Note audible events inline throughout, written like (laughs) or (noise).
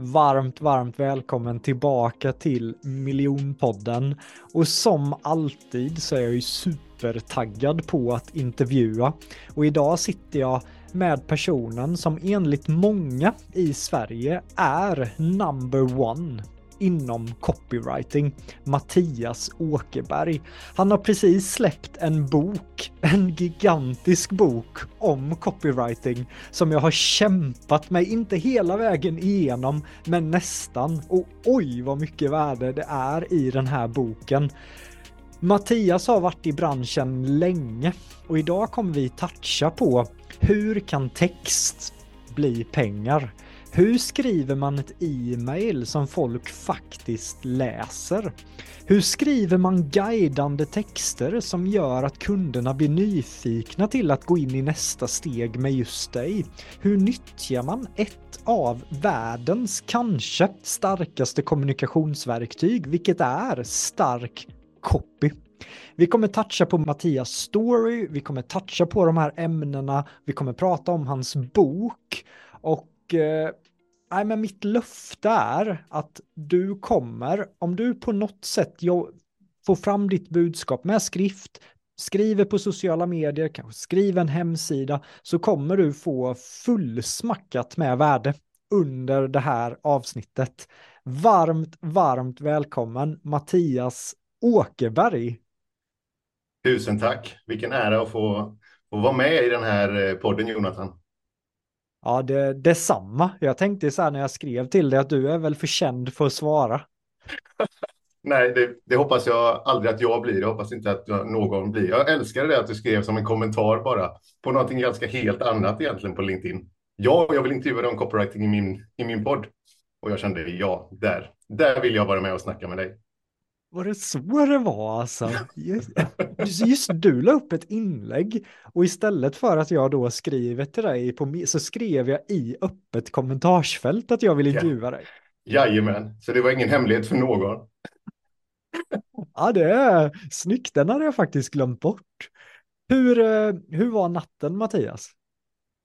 Varmt, varmt välkommen tillbaka till Miljonpodden. Och som alltid så är jag ju supertaggad på att intervjua. Och idag sitter jag med personen som enligt många i Sverige är number one inom copywriting, Mattias Åkerberg. Han har precis släppt en bok, en gigantisk bok om copywriting som jag har kämpat mig, inte hela vägen igenom, men nästan. Och oj vad mycket värde det är i den här boken. Mattias har varit i branschen länge och idag kommer vi toucha på hur kan text bli pengar? Hur skriver man ett e-mail som folk faktiskt läser? Hur skriver man guidande texter som gör att kunderna blir nyfikna till att gå in i nästa steg med just dig? Hur nyttjar man ett av världens kanske starkaste kommunikationsverktyg, vilket är stark copy? Vi kommer toucha på Mattias story, vi kommer toucha på de här ämnena, vi kommer prata om hans bok och eh, nej, men mitt löfte är att du kommer, om du på något sätt får fram ditt budskap med skrift, skriver på sociala medier, kanske skriver en hemsida, så kommer du få fullsmackat med värde under det här avsnittet. Varmt, varmt välkommen Mattias Åkerberg. Tusen tack. Vilken ära att få, få vara med i den här eh, podden, Jonathan. Ja, det, detsamma. Jag tänkte så här när jag skrev till dig att du är väl för känd för att svara. (laughs) Nej, det, det, hoppas jag aldrig att jag blir. Jag hoppas inte att någon blir. Jag älskade det att du skrev som en kommentar bara på någonting ganska helt annat egentligen på LinkedIn. Ja, jag vill intervjua om copywriting i min, i min podd. Och jag kände ja, där, där vill jag vara med och snacka med dig. Var det så det var alltså? Just, just du la upp ett inlägg och istället för att jag då skriver till dig på, så skrev jag i öppet kommentarsfält att jag vill intervjua dig. Jajamän, så det var ingen hemlighet för någon. Ja, det är snyggt. Den hade jag faktiskt glömt bort. Hur, eh, hur var natten Mattias?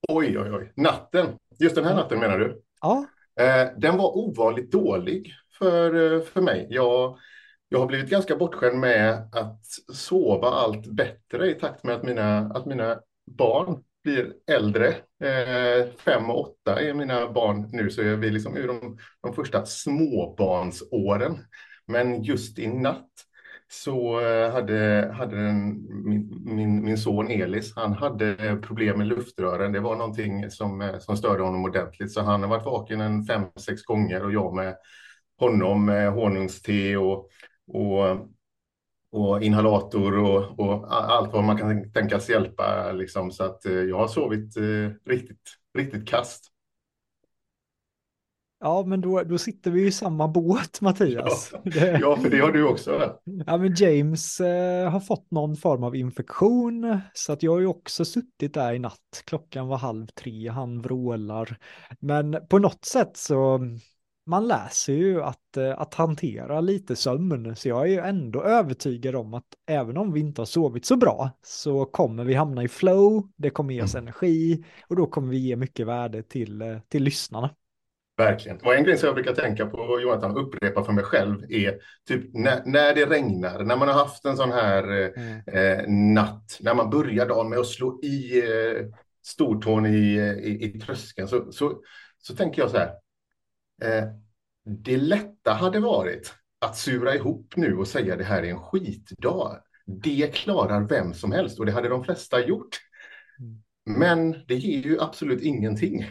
Oj, oj, oj. Natten. Just den här natten menar du? Ja. Eh, den var ovanligt dålig för, eh, för mig. Jag jag har blivit ganska bortskämd med att sova allt bättre i takt med att mina, att mina barn blir äldre. Eh, fem och åtta är mina barn nu, så är vi liksom ur de, de första småbarnsåren. Men just i natt så eh, hade, hade den, min, min, min, son Elis, han hade problem med luftrören. Det var någonting som, eh, som störde honom ordentligt, så han har varit vaken en fem, sex gånger och jag med honom med honungste och och, och inhalator och, och, allt vad man kan tänkas hjälpa. Liksom. Så att eh, jag har sovit eh, riktigt, riktigt kast. Ja, men då, då sitter vi i samma båt, Mattias. Ja, ja för det har du också. Ja, men James eh, har fått någon form av infektion, så att jag har ju också suttit där i natt. Klockan var halv tre, han vrålar. Men på något sätt så man läser ju att, eh, att hantera lite sömn, så jag är ju ändå övertygad om att även om vi inte har sovit så bra så kommer vi hamna i flow, det kommer ge oss mm. energi och då kommer vi ge mycket värde till, eh, till lyssnarna. Verkligen. Och en grej som jag brukar tänka på, Jonathan, upprepa för mig själv är typ när, när det regnar, när man har haft en sån här mm. eh, natt, när man börjar dagen med att slå i eh, stortån i, i, i tröskeln, så, så, så tänker jag så här, Eh, det lätta hade varit att sura ihop nu och säga det här är en skitdag. Det klarar vem som helst och det hade de flesta gjort. Mm. Men det ger ju absolut ingenting.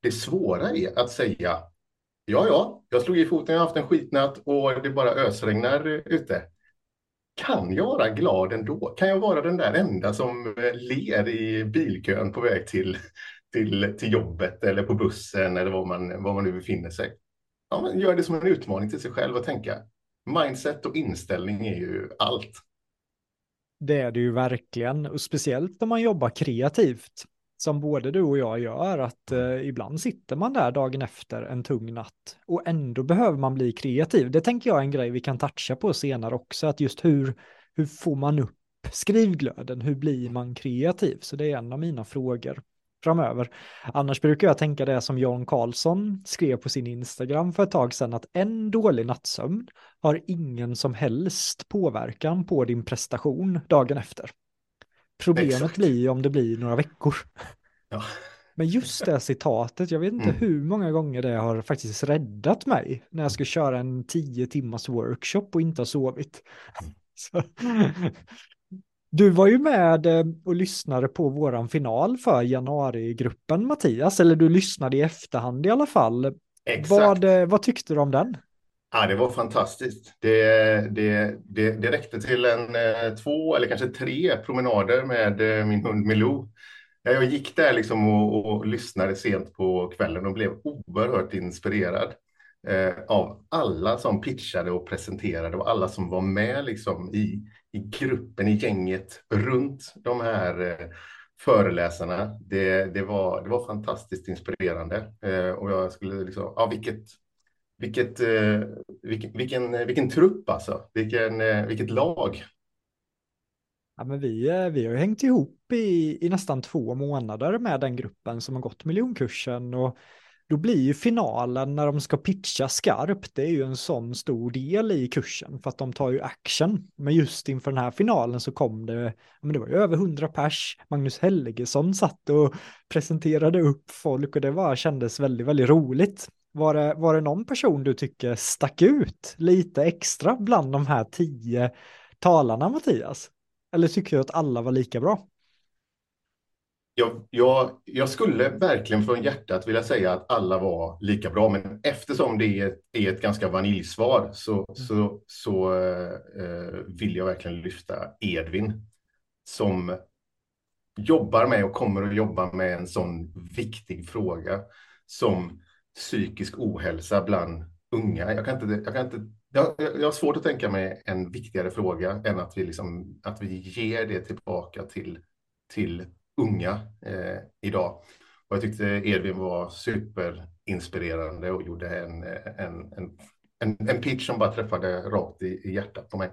Det svåra är att säga ja, ja, jag slog i foten, jag har haft en skitnatt och det bara ösregnar ute. Kan jag vara glad ändå? Kan jag vara den där enda som ler i bilkön på väg till till, till jobbet eller på bussen eller var man, var man nu befinner sig. Ja, men gör det som en utmaning till sig själv och tänka. Mindset och inställning är ju allt. Det är det ju verkligen, och speciellt när man jobbar kreativt, som både du och jag gör, att eh, ibland sitter man där dagen efter en tung natt och ändå behöver man bli kreativ. Det tänker jag är en grej vi kan toucha på senare också, att just hur, hur får man upp skrivglöden, hur blir man kreativ? Så det är en av mina frågor framöver. Annars brukar jag tänka det som Jan Karlsson skrev på sin Instagram för ett tag sedan, att en dålig nattsömn har ingen som helst påverkan på din prestation dagen efter. Problemet Exakt. blir om det blir några veckor. Ja. Men just det citatet, jag vet inte mm. hur många gånger det har faktiskt räddat mig när jag ska köra en tio timmars workshop och inte har sovit. Mm. (laughs) Så, du var ju med eh, och lyssnade på våran final för januarigruppen Mattias, eller du lyssnade i efterhand i alla fall. Exakt. Vad, eh, vad tyckte du om den? Ja, det var fantastiskt. Det, det, det, det räckte till en eh, två eller kanske tre promenader med min hund Milou. Jag gick där liksom och, och lyssnade sent på kvällen och blev oerhört inspirerad av alla som pitchade och presenterade och alla som var med liksom i, i gruppen, i gänget runt de här eh, föreläsarna. Det, det, var, det var fantastiskt inspirerande eh, och jag skulle liksom, ja vilket, vilket, eh, vilken, vilken, vilken trupp alltså, vilken, eh, vilket lag. Ja, men vi, eh, vi har hängt ihop i, i nästan två månader med den gruppen som har gått miljonkursen och då blir ju finalen när de ska pitcha skarpt, det är ju en sån stor del i kursen för att de tar ju action. Men just inför den här finalen så kom det, men det var ju över hundra pers, Magnus Helgesson satt och presenterade upp folk och det var, kändes väldigt, väldigt roligt. Var det, var det någon person du tycker stack ut lite extra bland de här tio talarna Mattias? Eller tycker du att alla var lika bra? Jag, jag, jag, skulle verkligen från hjärtat vilja säga att alla var lika bra, men eftersom det är, är ett ganska vaniljsvar så, mm. så, så eh, vill jag verkligen lyfta Edvin som jobbar med och kommer att jobba med en sån viktig fråga som psykisk ohälsa bland unga. Jag, kan inte, jag, kan inte, jag, jag har svårt att tänka mig en viktigare fråga än att vi, liksom, att vi ger det tillbaka till, till unga eh, idag. Och jag tyckte Edvin var superinspirerande och gjorde en, en, en, en, en pitch som bara träffade rakt i, i hjärtat på mig.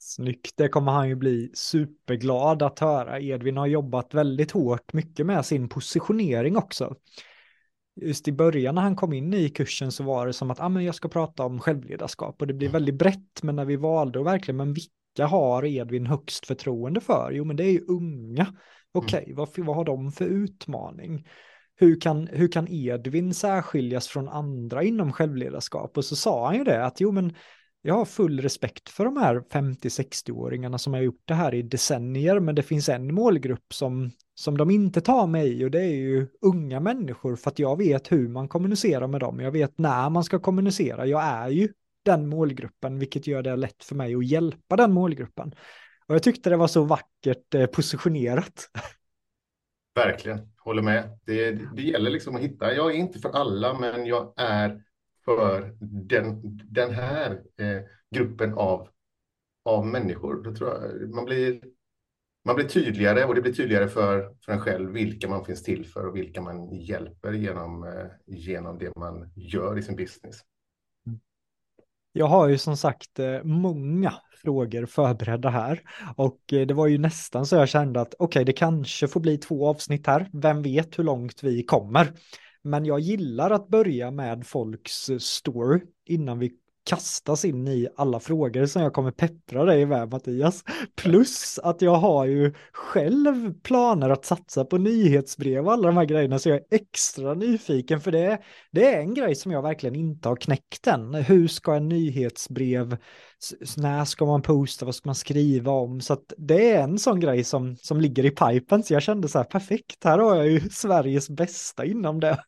Snyggt, det kommer han ju bli superglad att höra. Edvin har jobbat väldigt hårt, mycket med sin positionering också. Just i början när han kom in i kursen så var det som att ah, men jag ska prata om självledarskap och det blir väldigt brett, men när vi valde och verkligen, men vilka har Edvin högst förtroende för? Jo, men det är ju unga. Okej, okay, mm. vad, vad har de för utmaning? Hur kan, hur kan Edvin särskiljas från andra inom självledarskap? Och så sa han ju det att jo, men jag har full respekt för de här 50-60-åringarna som har gjort det här i decennier, men det finns en målgrupp som, som de inte tar med i och det är ju unga människor för att jag vet hur man kommunicerar med dem. Jag vet när man ska kommunicera. Jag är ju den målgruppen, vilket gör det lätt för mig att hjälpa den målgruppen. Och jag tyckte det var så vackert eh, positionerat. Verkligen, håller med. Det, det gäller liksom att hitta, jag är inte för alla, men jag är för den, den här eh, gruppen av, av människor. Då tror jag man blir man blir tydligare och det blir tydligare för, för en själv vilka man finns till för och vilka man hjälper genom, eh, genom det man gör i sin business. Jag har ju som sagt eh, många frågor förberedda här och eh, det var ju nästan så jag kände att okej, okay, det kanske får bli två avsnitt här. Vem vet hur långt vi kommer? Men jag gillar att börja med folks eh, story innan vi kastas in i alla frågor som jag kommer peppra dig med Mattias. Plus att jag har ju själv planer att satsa på nyhetsbrev och alla de här grejerna så jag är extra nyfiken för det, det är en grej som jag verkligen inte har knäckt än. Hur ska en nyhetsbrev, när ska man posta, vad ska man skriva om? Så att det är en sån grej som, som ligger i pipen så jag kände så här perfekt, här har jag ju (laughs) Sveriges bästa inom det.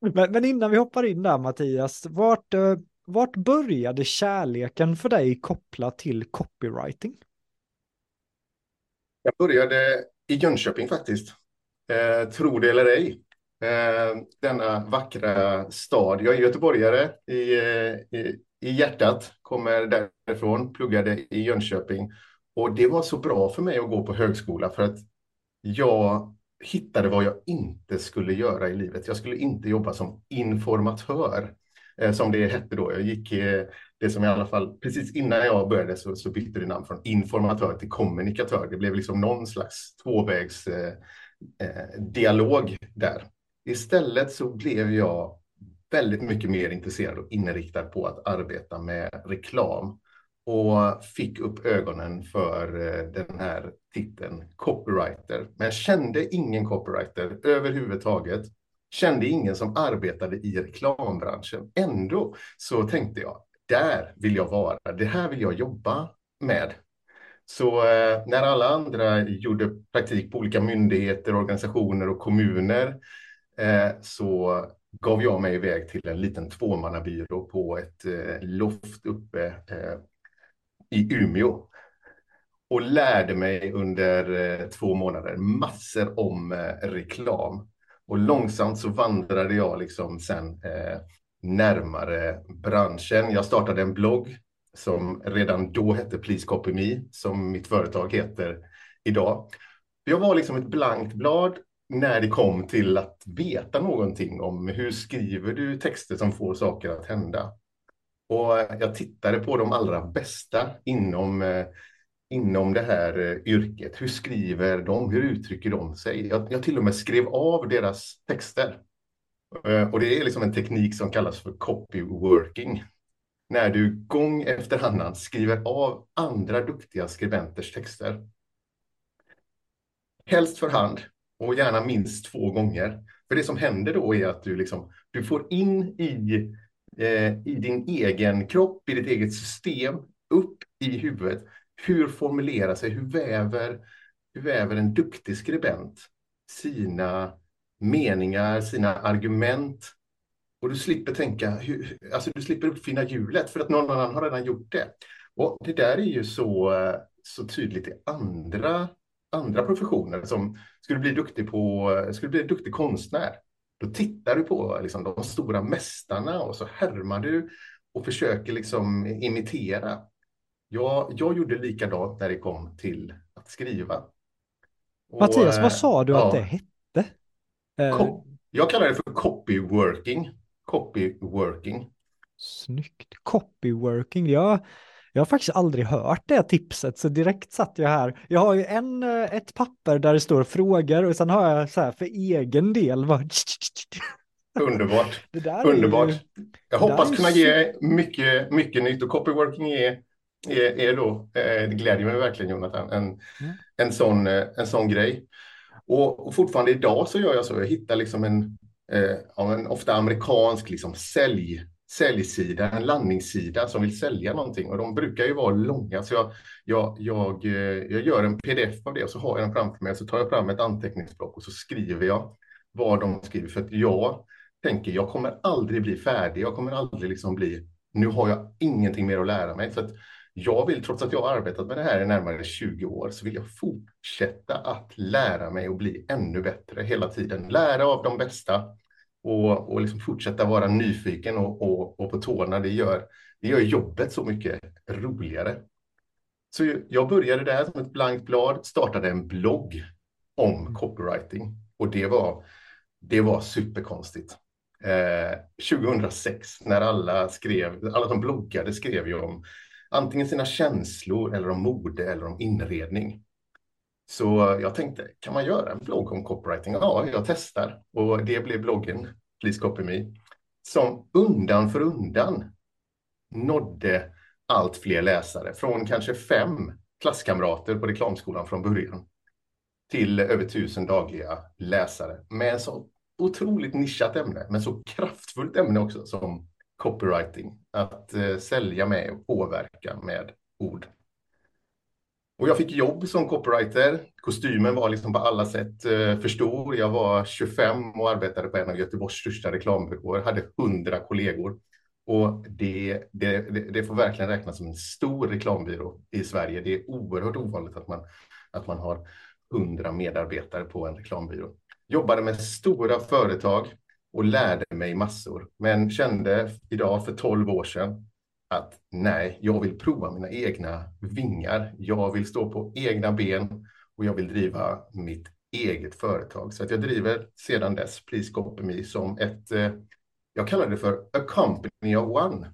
(laughs) men, men innan vi hoppar in där Mattias, vart eh, vart började kärleken för dig kopplat till copywriting? Jag började i Jönköping faktiskt. Eh, tro det eller ej. Eh, denna vackra stad. Jag är göteborgare i, eh, i, i hjärtat, kommer därifrån, pluggade i Jönköping. Och det var så bra för mig att gå på högskola för att jag hittade vad jag inte skulle göra i livet. Jag skulle inte jobba som informatör. Eh, som det hette då. Jag gick eh, det som i alla fall, precis innan jag började så, så bytte det namn från informatör till kommunikatör. Det blev liksom någon slags tvåvägs eh, eh dialog där. Istället så blev jag väldigt mycket mer intresserad och inriktad på att arbeta med reklam och fick upp ögonen för den här titeln copywriter. Men jag kände ingen copywriter överhuvudtaget kände ingen som arbetade i reklambranschen. Ändå så tänkte jag, där vill jag vara, det här vill jag jobba med. Så eh, när alla andra gjorde praktik på olika myndigheter, organisationer och kommuner eh, så gav jag mig iväg till en liten tvåmannabyrå på ett eh, loft uppe eh, i Umeå och lärde mig under eh, två månader massor om eh, reklam. Och långsamt så vandrade jag liksom sen eh, närmare branschen. Jag startade en blogg som redan då hette Please Copy Me, som mitt företag heter idag. Jag var liksom ett blankt blad när det kom till att veta någonting om hur skriver du texter som får saker att hända. Och jag tittade på de allra bästa inom eh, inom det här eh, yrket. Hur skriver de? Hur uttrycker de sig? Jag, jag till och med skrev av deras texter. Eh, och det är liksom en teknik som kallas för copyworking. När du gång efter annan skriver av andra duktiga skribenters texter. Helst för hand och gärna minst två gånger. För det som händer då är att du, liksom, du får in i, eh, i din egen kropp, i ditt eget system, upp i huvudet hur formulerar sig, hur väver, hur väver en duktig skribent sina meningar, sina argument? Och du slipper tänka, hur, alltså du slipper uppfinna hjulet för att någon annan har redan gjort det. Och det där är ju så, så tydligt i andra, andra professioner som skulle bli duktig på, skulle bli en duktig konstnär. Då tittar du på liksom, de stora mästarna och så härmar du och försöker liksom imitera. Jag, jag gjorde likadant när det kom till att skriva. Och, Mattias, vad sa du ja, att det hette? Eh, jag kallar det för copyworking. Copyworking. Snyggt. Copyworking. Jag, jag har faktiskt aldrig hört det tipset, så direkt satt jag här. Jag har ju en, eh, ett papper där det står frågor och sen har jag så här för egen del. (laughs) Underbart. Underbart. Ju, jag hoppas kunna ge mycket, mycket nytt och copyworking är är, är då, eh, det glädjer mig verkligen Jonathan, en, mm. en, sån, eh, en sån grej. Och, och, fortfarande idag så gör jag så, jag hittar liksom en, eh, en ofta amerikansk liksom sälj, säljsida, en landningssida som vill sälja någonting och de brukar ju vara långa så jag, jag, jag, eh, jag gör en pdf av det och så har jag den framför mig så tar jag fram ett anteckningsblock och så skriver jag vad de skriver för att jag tänker jag kommer aldrig bli färdig, jag kommer aldrig liksom bli nu har jag ingenting mer att lära mig. Så att jag vill, trots att jag har arbetat med det här i närmare 20 år, så vill jag fortsätta att lära mig och bli ännu bättre hela tiden. Lära av de bästa och, och liksom fortsätta vara nyfiken och, och, och på tårna. Det gör, det gör jobbet så mycket roligare. Så jag började där som ett blankt blad, startade en blogg om copywriting och det var, det var superkonstigt. Eh, 2006 när alla skrev, alla som bloggade skrev ju om antingen sina känslor eller om mode eller om inredning. Så jag tänkte, kan man göra en blogg om copywriting? Ja, jag testar. Och det blev bloggen Please Copy Me, som undan för undan nådde allt fler läsare. Från kanske fem klasskamrater på reklamskolan från början till över tusen dagliga läsare med så otroligt nischat ämne, men så kraftfullt ämne också som copywriting. Att eh, sälja med och påverka med ord. Och jag fick jobb som copywriter. Kostymen var liksom på alla sätt eh, för stor. Jag var 25 och arbetade på en av Göteborgs största reklambyråer. Hade 100 kollegor. Och det, det, det, får verkligen räknas som en stor reklambyrå i Sverige. Det är oerhört ovanligt att man, att man har 100 medarbetare på en reklambyrå. Jobbade med stora företag och lärde mig massor. Men kände idag för 12 år sedan att nej, jag vill prova mina egna vingar. Jag vill stå på egna ben och jag vill driva mitt eget företag. Så att jag driver sedan dess Please Copy som ett, eh, jag kallar det för a company of one.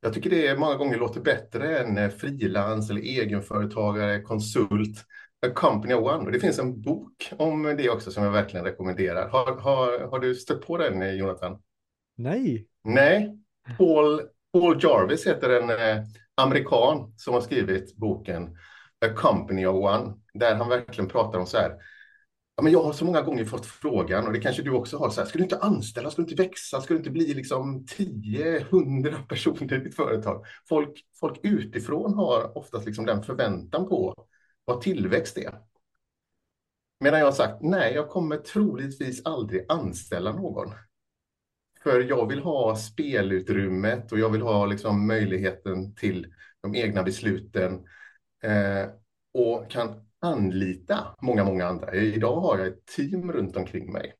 Jag tycker det många gånger låter bättre än eh, frilans eller egenföretagare, konsult. A Company of One. Och det finns en bok om det också som jag verkligen rekommenderar. Har, har, har du stött på den, eh, Jonathan? Nej. Nej. Paul Paul Jarvis heter en eh, amerikan som har skrivit boken A Company of One, där han verkligen pratar om så här. Ja, men jag har så många gånger fått frågan, och det kanske du också har, så här, ska du inte anställa, ska du inte växa, ska du inte bli liksom 10-100 personer i ditt företag? Folk, folk utifrån har oftast liksom den förväntan på vad tillväxt är. Medan jag har sagt, nej, jag kommer troligtvis aldrig anställa någon. För jag vill ha spelutrymmet och jag vill ha liksom möjligheten till de egna besluten eh, och kan anlita många, många andra. Idag har jag ett team runt omkring mig.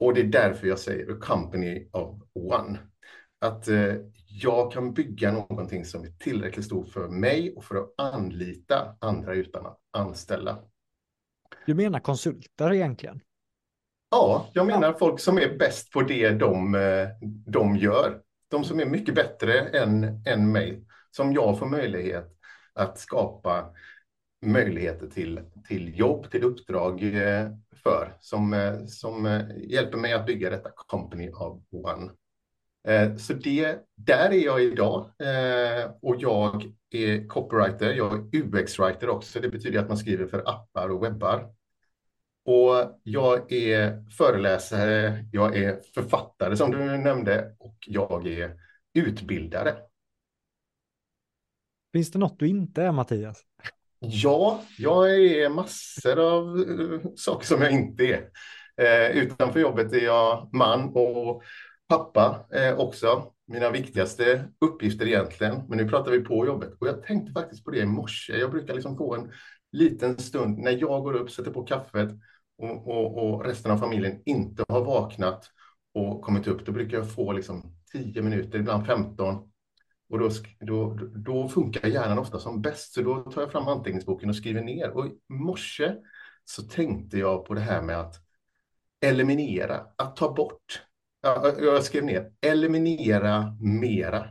Och det är därför jag säger a company of one. Att eh, jag kan bygga någonting som är tillräckligt stort för mig och för att anlita andra utan att anställa. Du menar konsulter egentligen? Ja, jag menar folk som är bäst på det de, eh, de gör. De som är mycket bättre än, än mig. Som jag får möjlighet att skapa möjligheter till, till jobb, till uppdrag eh, för. Som, eh, som hjälper mig att bygga detta company of one. Så det, där är jag idag. Och jag är copywriter, jag är UX-writer också. Det betyder att man skriver för appar och webbar. Och jag är föreläsare, jag är författare som du nämnde och jag är utbildare. Finns det något du inte är Mattias? Ja, jag är massor av uh, saker som jag inte är. Utanför jobbet är jag man och pappa eh, också. Mina viktigaste uppgifter egentligen. Men nu pratar vi på jobbet och jag tänkte faktiskt på det i morse. Jag brukar liksom få en liten stund när jag går upp, sätter på kaffet och, och, och, resten av familjen inte har vaknat och kommit upp, då brukar jag få liksom 10 minuter, ibland 15. Och då, då, då funkar hjärnan ofta som bäst, så då tar jag fram anteckningsboken och skriver ner. Och i morse så tänkte jag på det här med att eliminera, att ta bort. Jag skrev ner, eliminera mera.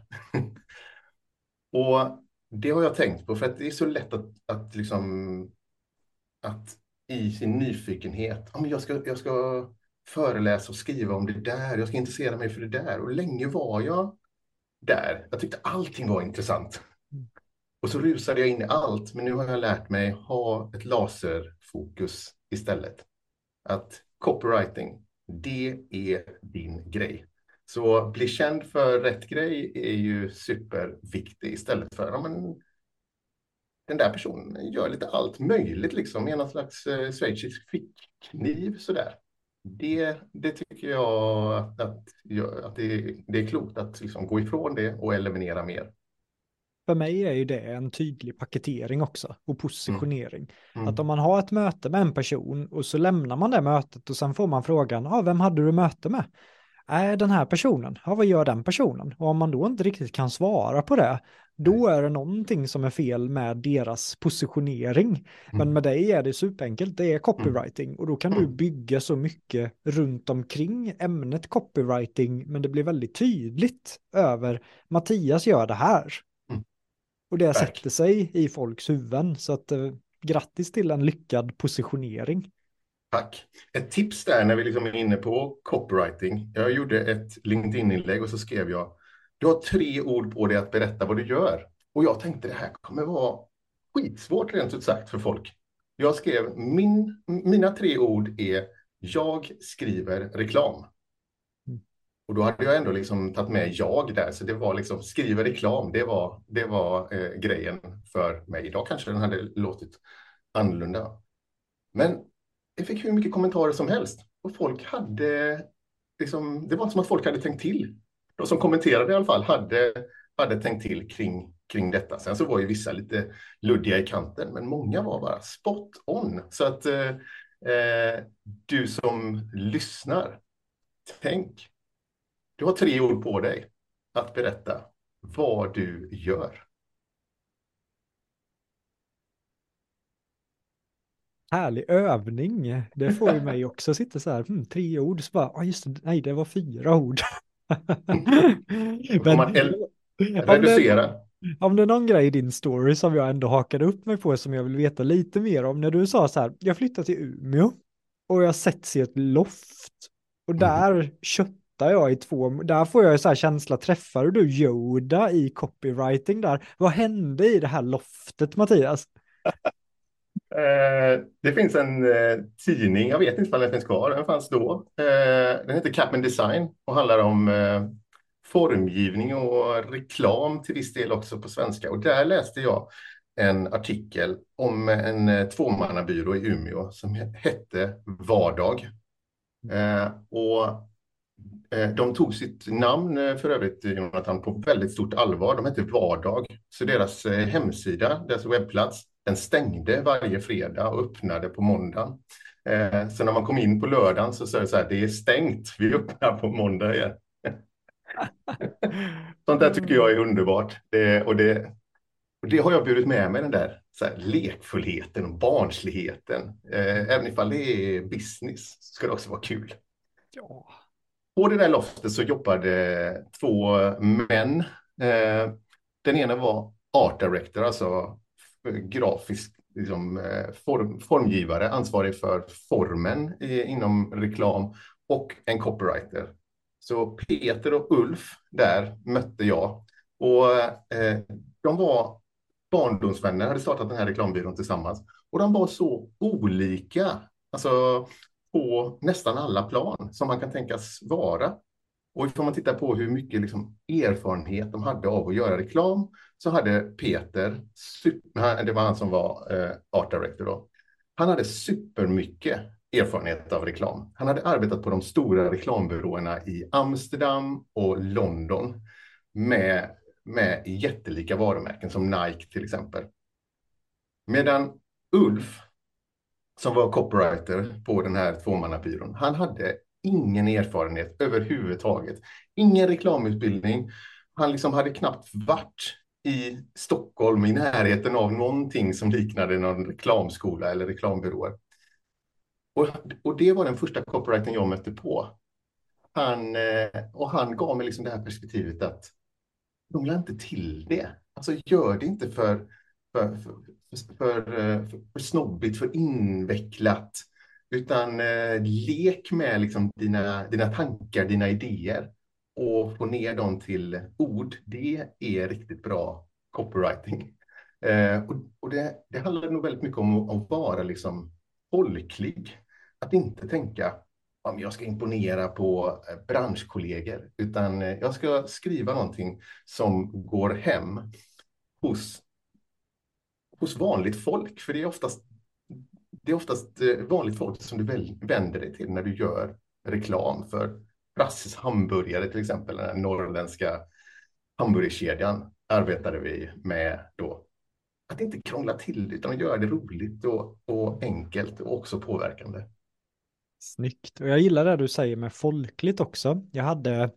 (laughs) och det har jag tänkt på, för att det är så lätt att, att, liksom, att i sin nyfikenhet. Ja, men jag, ska, jag ska föreläsa och skriva om det där. Jag ska intressera mig för det där. Och länge var jag där. Jag tyckte allting var intressant. Och så rusade jag in i allt. Men nu har jag lärt mig ha ett laserfokus istället. Att copywriting, det är din grej. Så bli känd för rätt grej är ju superviktigt istället för ja, men, den där personen gör lite allt möjligt liksom med någon slags eh, schweizisk fickkniv sådär. Det, det tycker jag att, att det, det är klokt att liksom gå ifrån det och eliminera mer. För mig är ju det en tydlig paketering också och positionering. Mm. Mm. Att om man har ett möte med en person och så lämnar man det mötet och sen får man frågan, ah, vem hade du möte med? är den här personen, ja vad gör den personen? Och om man då inte riktigt kan svara på det, då är det någonting som är fel med deras positionering. Mm. Men med dig är det superenkelt, det är copywriting och då kan mm. du bygga så mycket runt omkring ämnet copywriting, men det blir väldigt tydligt över Mattias gör det här. Och det Tack. sätter sig i folks huvuden, så att eh, grattis till en lyckad positionering. Tack. Ett tips där när vi liksom är inne på copywriting. Jag gjorde ett LinkedIn-inlägg och så skrev jag du har tre ord på dig att berätta vad du gör. Och jag tänkte det här kommer vara skitsvårt rent ut sagt för folk. Jag skrev min, mina tre ord är jag skriver reklam. Och då hade jag ändå liksom tagit med jag där, så det var liksom skriver reklam, det var, det var eh, grejen för mig. Idag kanske den hade låtit annorlunda. Men jag fick hur mycket kommentarer som helst och folk hade liksom, det var som att folk hade tänkt till de som kommenterade i alla fall hade, hade tänkt till kring, kring detta. Sen så var ju vissa lite luddiga i kanten, men många var bara spot on. Så att eh, eh du som lyssnar, tänk. Du har tre ord på dig att berätta vad du gör. Härlig övning. Det får ju mig också sitta så här, hmm, tre ord, så bara, ah, just det, nej det var fyra ord. (laughs) Men, man reducera. Om det är någon grej i din story som jag ändå hakade upp mig på som jag vill veta lite mer om. När du sa så här, jag flyttar till Umeå och jag sätts i ett loft och mm. där mm. Köttar jag i två, där får jag så här känsla, träffar du Yoda i copywriting där? Vad hände i det här loftet Mattias? (laughs) Eh, det finns en eh, tidning, jag vet inte om den finns kvar, den fanns då. Eh, den heter Capman Design och handlar om formgivning och reklam till viss del också på svenska. Och där läste jag en artikel om en tvåmannabyrå i Umeå som hette Vardag. och Eh, de tog sitt namn eh, för övrigt, Jonathan, på väldigt stort allvar. De hette Vardag, så deras eh, hemsida, deras webbplats, den stängde varje fredag och öppnade på måndagen. Så när man kom in på lördagen så sa det så här, det är stängt, vi öppnar på måndag igen. (laughs) Sånt där tycker jag är underbart. Det, och, det, och det har jag burit med mig, den där så här, lekfullheten och barnsligheten. Även ifall det är business så ska det också vara kul. Ja. På det där loftet så jobbade två män. Eh, den ena var art director, alltså grafisk liksom, eh, form, formgivare, ansvarig för formen i, inom reklam och en copywriter. Så Peter och Ulf där mötte jag och eh, de var barndomsvänner, hade startat den här reklambyrån tillsammans och de var så olika, alltså på nästan alla plan som man kan tänkas vara. Och om man tittar på hur mycket liksom erfarenhet de hade av att göra reklam så hade Peter, det var han som var eh, art director då, han hade supermycket erfarenhet av reklam. Han hade arbetat på de stora reklambyråerna i Amsterdam och London med, med jättelika varumärken som Nike till exempel. Medan Ulf, som var copywriter på den här tvåmannabyrån, han hade ingen erfarenhet överhuvudtaget. Ingen reklamutbildning. Han liksom hade knappt varit i Stockholm i närheten av någonting som liknade någon reklamskola eller reklambyråer. Och, och det var den första copywriting jag mötte på. Han, eh, och han gav mig liksom det här perspektivet att de lär inte till det. Alltså gör det inte för, för, för, Eh, för, för, snobbigt, för invecklat, utan eh, lek med liksom dina, dina tankar, dina idéer och få ner dem till ord, det är riktigt bra copywriting. Eh, och, och det, det, handlar nog väldigt mycket om att vara liksom folklig. Att inte tänka om jag ska imponera på eh, branschkollegor, utan eh, jag ska skriva någonting som går hem hos, hos vanligt folk. För det är oftast, det är oftast eh, vanligt folk som du vänder dig till när du gör reklam för Rasses hamburgare till exempel, den norrländska hamburgerkedjan arbetade vi med då. Att inte krångla till utan att göra det roligt och, och enkelt och också påverkande. Snyggt. Och jag gillar det du säger med folkligt också. Jag hade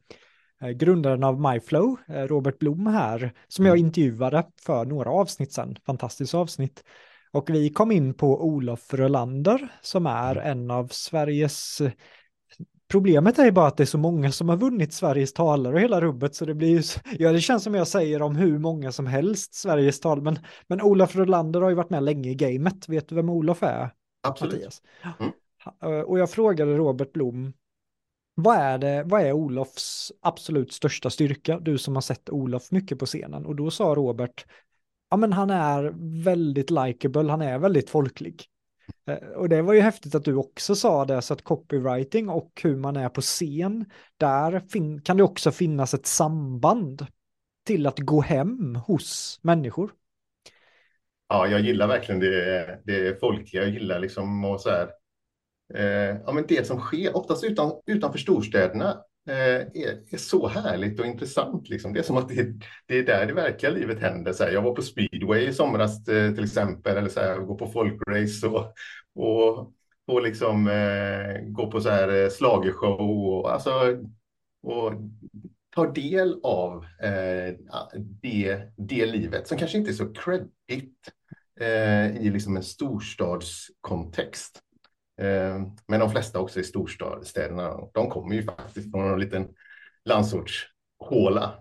grundaren av MyFlow, eh, Robert Blom här, som jag mm. intervjuade för några avsnitt sedan. Fantastiskt avsnitt. Och vi kom in på Olof Rölander som är mm. en av Sveriges Problemet är bara att det är så många som har vunnit Sveriges talare och hela rubbet så det blir ju, ja det känns som jag säger om hur många som helst Sveriges tal, men, men Olof Rolander har ju varit med länge i gamet, vet du vem Olof är? Absolut. Mm. Eh, och jag frågade Robert Blom, vad är, det, vad är Olofs absolut största styrka? Du som har sett Olof mycket på scenen. Och då sa Robert, ja men han är väldigt likable, han är väldigt folklig. Eh, och det var ju häftigt att du också sa det, så att copywriting och hur man är på scen, där kan det också finnas ett samband till att gå hem hos människor. Ja, jag gillar verkligen det, det folkliga. Jag gillar liksom och så här, eh, ja, men det som sker, oftast utan, utanför storstäderna, eh, är, är, så härligt och intressant. Liksom. Det är som att det, det är där det verkliga livet händer. Så här, jag var på speedway i somras eh, till exempel, eller så här, gå på folkrace och, och, och liksom eh, gå på så här eh, slagershow och, alltså, och ta del av eh, det, det livet som kanske inte är så credit eh, i liksom en storstadskontext. Eh, men de flesta också i storstäderna, de kommer ju faktiskt från en liten landsortshåla.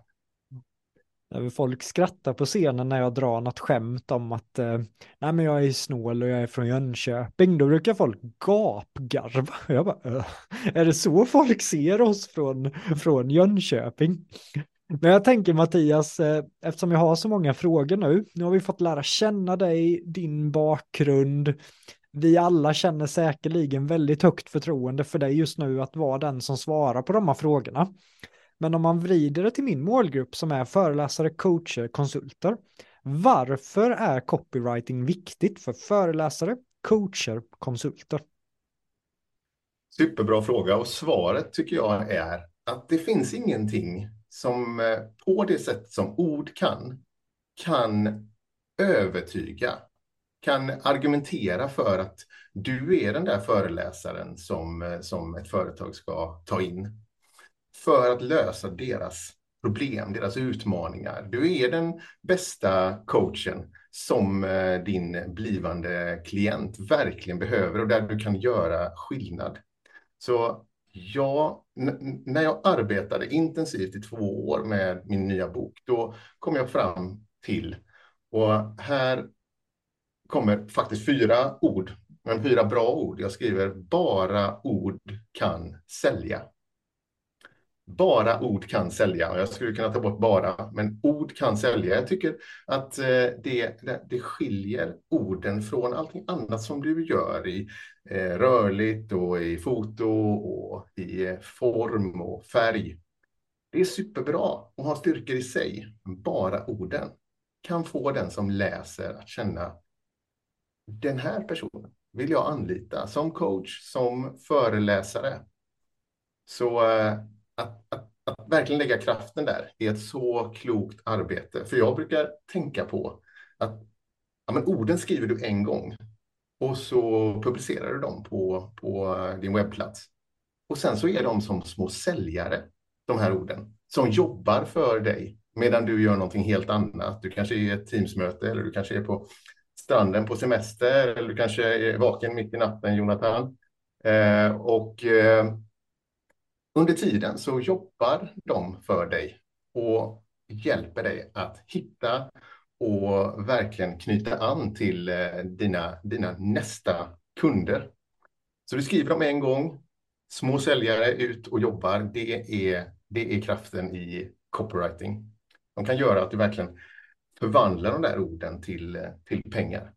Folk skrattar på scenen när jag drar något skämt om att eh, nej men jag är snål och jag är från Jönköping. Då brukar folk gapgarva. (laughs) Jag bara, är det så folk ser oss från, från Jönköping? Men jag tänker Mattias, eh, eftersom jag har så många frågor nu, nu har vi fått lära känna dig, din bakgrund, vi alla känner säkerligen väldigt högt förtroende för dig just nu att vara den som svarar på de här frågorna. Men om man vrider det till min målgrupp som är föreläsare, coacher, konsulter. Varför är copywriting viktigt för föreläsare, coacher, konsulter? Superbra fråga och svaret tycker jag är att det finns ingenting som eh, på det sätt som ord kan, kan övertyga kan argumentera för att du är den där föreläsaren som, eh, som ett företag ska ta in för att lösa deras problem, deras utmaningar. Du är den bästa coachen som eh, din blivande klient verkligen behöver och där du kan göra skillnad. Så ja, när jag arbetade intensivt i två år med min nya bok, då kom jag fram till, och här kommer faktiskt fyra ord, men fyra bra ord. Jag skriver bara ord kan sälja. Bara ord kan sälja. Jag skulle kunna ta bort bara, men ord kan sälja. Jag tycker att eh, det, det skiljer orden från allting annat som du gör i eh, rörligt och i foto och i eh, form och färg. Det är superbra och har styrkor i sig. Bara orden kan få den som läser att känna den här personen vill jag anlita som coach, som föreläsare. Så eh, att, att, att, verkligen lägga kraften där är ett så klokt arbete. För jag brukar tänka på att ja, men orden skriver du en gång och så publicerar du dem på, på din webbplats. Och sen så är de som små säljare, de här orden, som jobbar för dig medan du gör någonting helt annat. Du kanske är i ett Teamsmöte eller du kanske är på stranden på semester eller du kanske är vaken mitt i natten, Jonathan. Eh, och eh, under tiden så jobbar de för dig och hjälper dig att hitta och verkligen knyta an till eh, dina, dina nästa kunder. Så du skriver dem en gång, små säljare ut och jobbar. Det är, det är kraften i copywriting. De kan göra att du verkligen förvandla de där orden till, till pengar.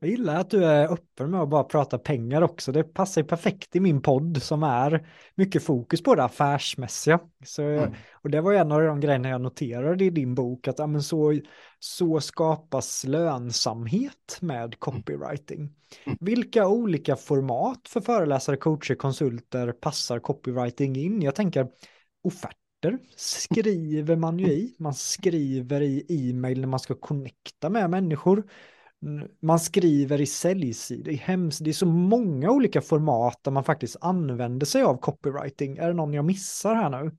Jag gillar att du är öppen med att bara prata pengar också. Det passar perfekt i min podd som är mycket fokus på det affärsmässiga. Så, mm. Och det var en av de grejerna jag noterade i din bok, att ja, men så, så skapas lönsamhet med copywriting. Mm. Vilka olika format för föreläsare, coacher, konsulter passar copywriting in? Jag tänker offert skriver man ju i. Man skriver i e-mail när man ska connecta med människor. man skriver i säljsidor, i hemsidor, det är så många olika format där man faktiskt använder sig av copywriting. Är det någon jag missar här nu?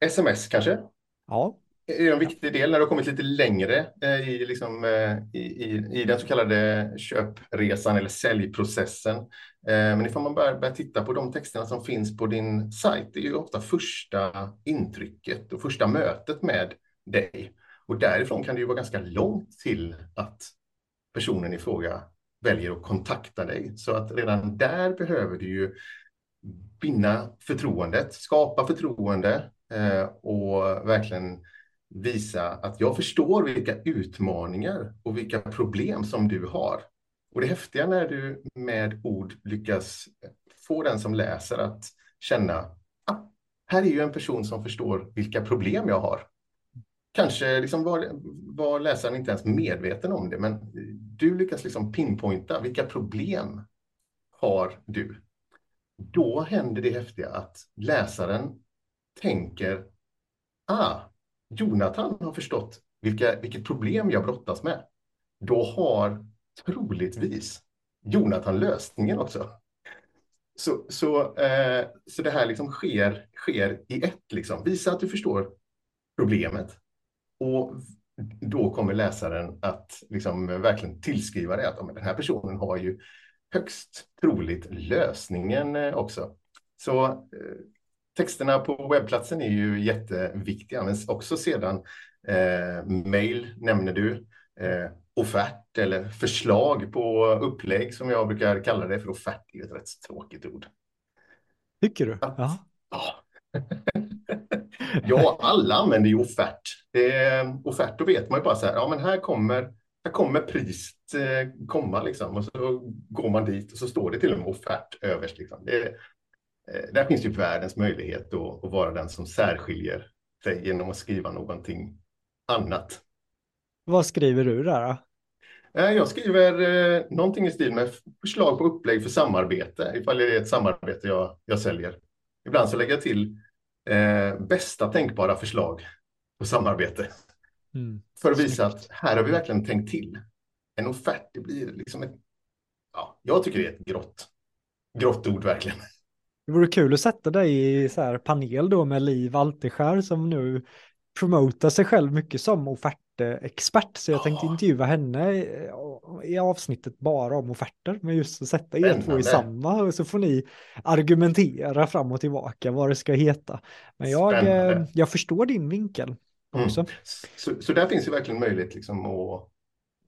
Sms kanske? Ja är en viktig del när du har kommit lite längre eh, i, liksom, eh, i, i, i den så kallade köpresan eller säljprocessen. Eh, men ifall man börjar, börjar titta på de texterna som finns på din sajt, det är ju ofta första intrycket och första mötet med dig. Och därifrån kan det ju vara ganska långt till att personen i fråga väljer att kontakta dig. Så att redan där behöver du ju vinna förtroendet, skapa förtroende och verkligen visa att jag förstår vilka utmaningar och vilka problem som du har. Och det häftiga när du med ord lyckas få den som läser att känna ah, här är ju en person som förstår vilka problem jag har. Kanske liksom var, var läsaren inte ens medveten om det, men du lyckas liksom pinpointa vilka problem har du. Då händer det häftiga att läsaren tänker, ah, Jonathan har förstått vilka, vilket problem jag brottas med. Då har troligtvis Jonathan lösningen också. Så, så, eh, så det här liksom sker, sker i ett. Liksom. Visa att du förstår problemet. Och då kommer läsaren att liksom verkligen tillskriva det att ja, den här personen har ju högst troligt lösningen eh, också. Så eh, texterna på webbplatsen är ju jätteviktiga, men också sedan eh, mail nämner du, eh, offert eller förslag på upplägg som jag brukar kalla det, för offert är ett rätt tråkigt ord. Tycker du? Att, ja. ja, alla använder ju offert. Eh, offert, då vet man ju bara så här, ja men här kommer, här kommer priset eh, komma liksom. Och så går man dit och så står det till och med offert överst. Liksom. Det, där finns ju världens möjlighet att, att vara den som särskiljer sig genom att skriva någonting annat. Vad skriver du där? Då? Eh, jag skriver eh, någonting i stil med förslag på upplägg för samarbete, ifall det är ett samarbete jag, jag säljer. Ibland så lägger jag till eh, bästa tänkbara förslag på samarbete. Mm. För att visa att här har vi verkligen tänkt till. En offert, det blir liksom ett... Ja, jag tycker det är ett grått, grått ord verkligen. Det vore kul att sätta dig i så här panel då med Liv Alteskär som nu promotar sig själv mycket som offertexpert. Så jag tänkte intervjua henne i avsnittet bara om offerter. Men just att sätta er två i samma och så får ni argumentera fram och tillbaka vad det ska heta. Men jag, eh, jag förstår din vinkel mm. också. Mm. Så, så där finns ju verkligen möjlighet liksom att,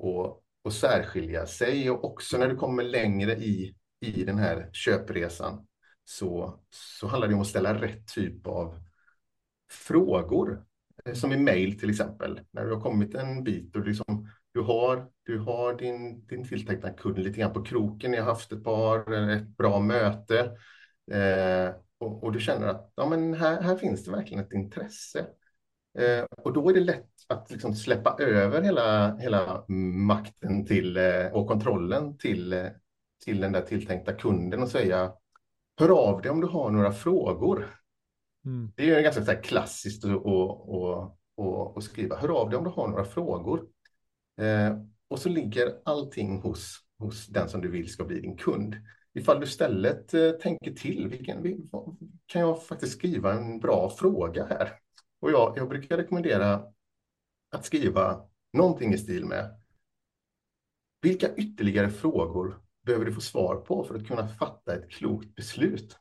att, att särskilja sig och också när du kommer längre i, i den här köpresan så, så handlar det om att ställa rätt typ av frågor. Eh, som i mail till exempel, när du har kommit en bit och liksom, du har, du har din, din tilltänkta kund lite grann på kroken, ni har haft ett par, ett bra möte eh, och, och, du känner att ja, men här, här finns det verkligen ett intresse. Eh, och då är det lätt att liksom släppa över hela, hela makten till, eh, och kontrollen till, eh, till den där tilltänkta kunden och säga hör av dig om du har några frågor. Mm. Det är ganska så klassiskt att, att, att, att, skriva. Hör av dig om du har några frågor. Eh, och så ligger allting hos, hos den som du vill ska bli din kund. Ifall du istället eh, tänker till, vilken, kan jag faktiskt skriva en bra fråga här? Och jag, jag brukar rekommendera att skriva någonting i stil med vilka ytterligare frågor behöver du få svar på för att kunna fatta ett klokt beslut.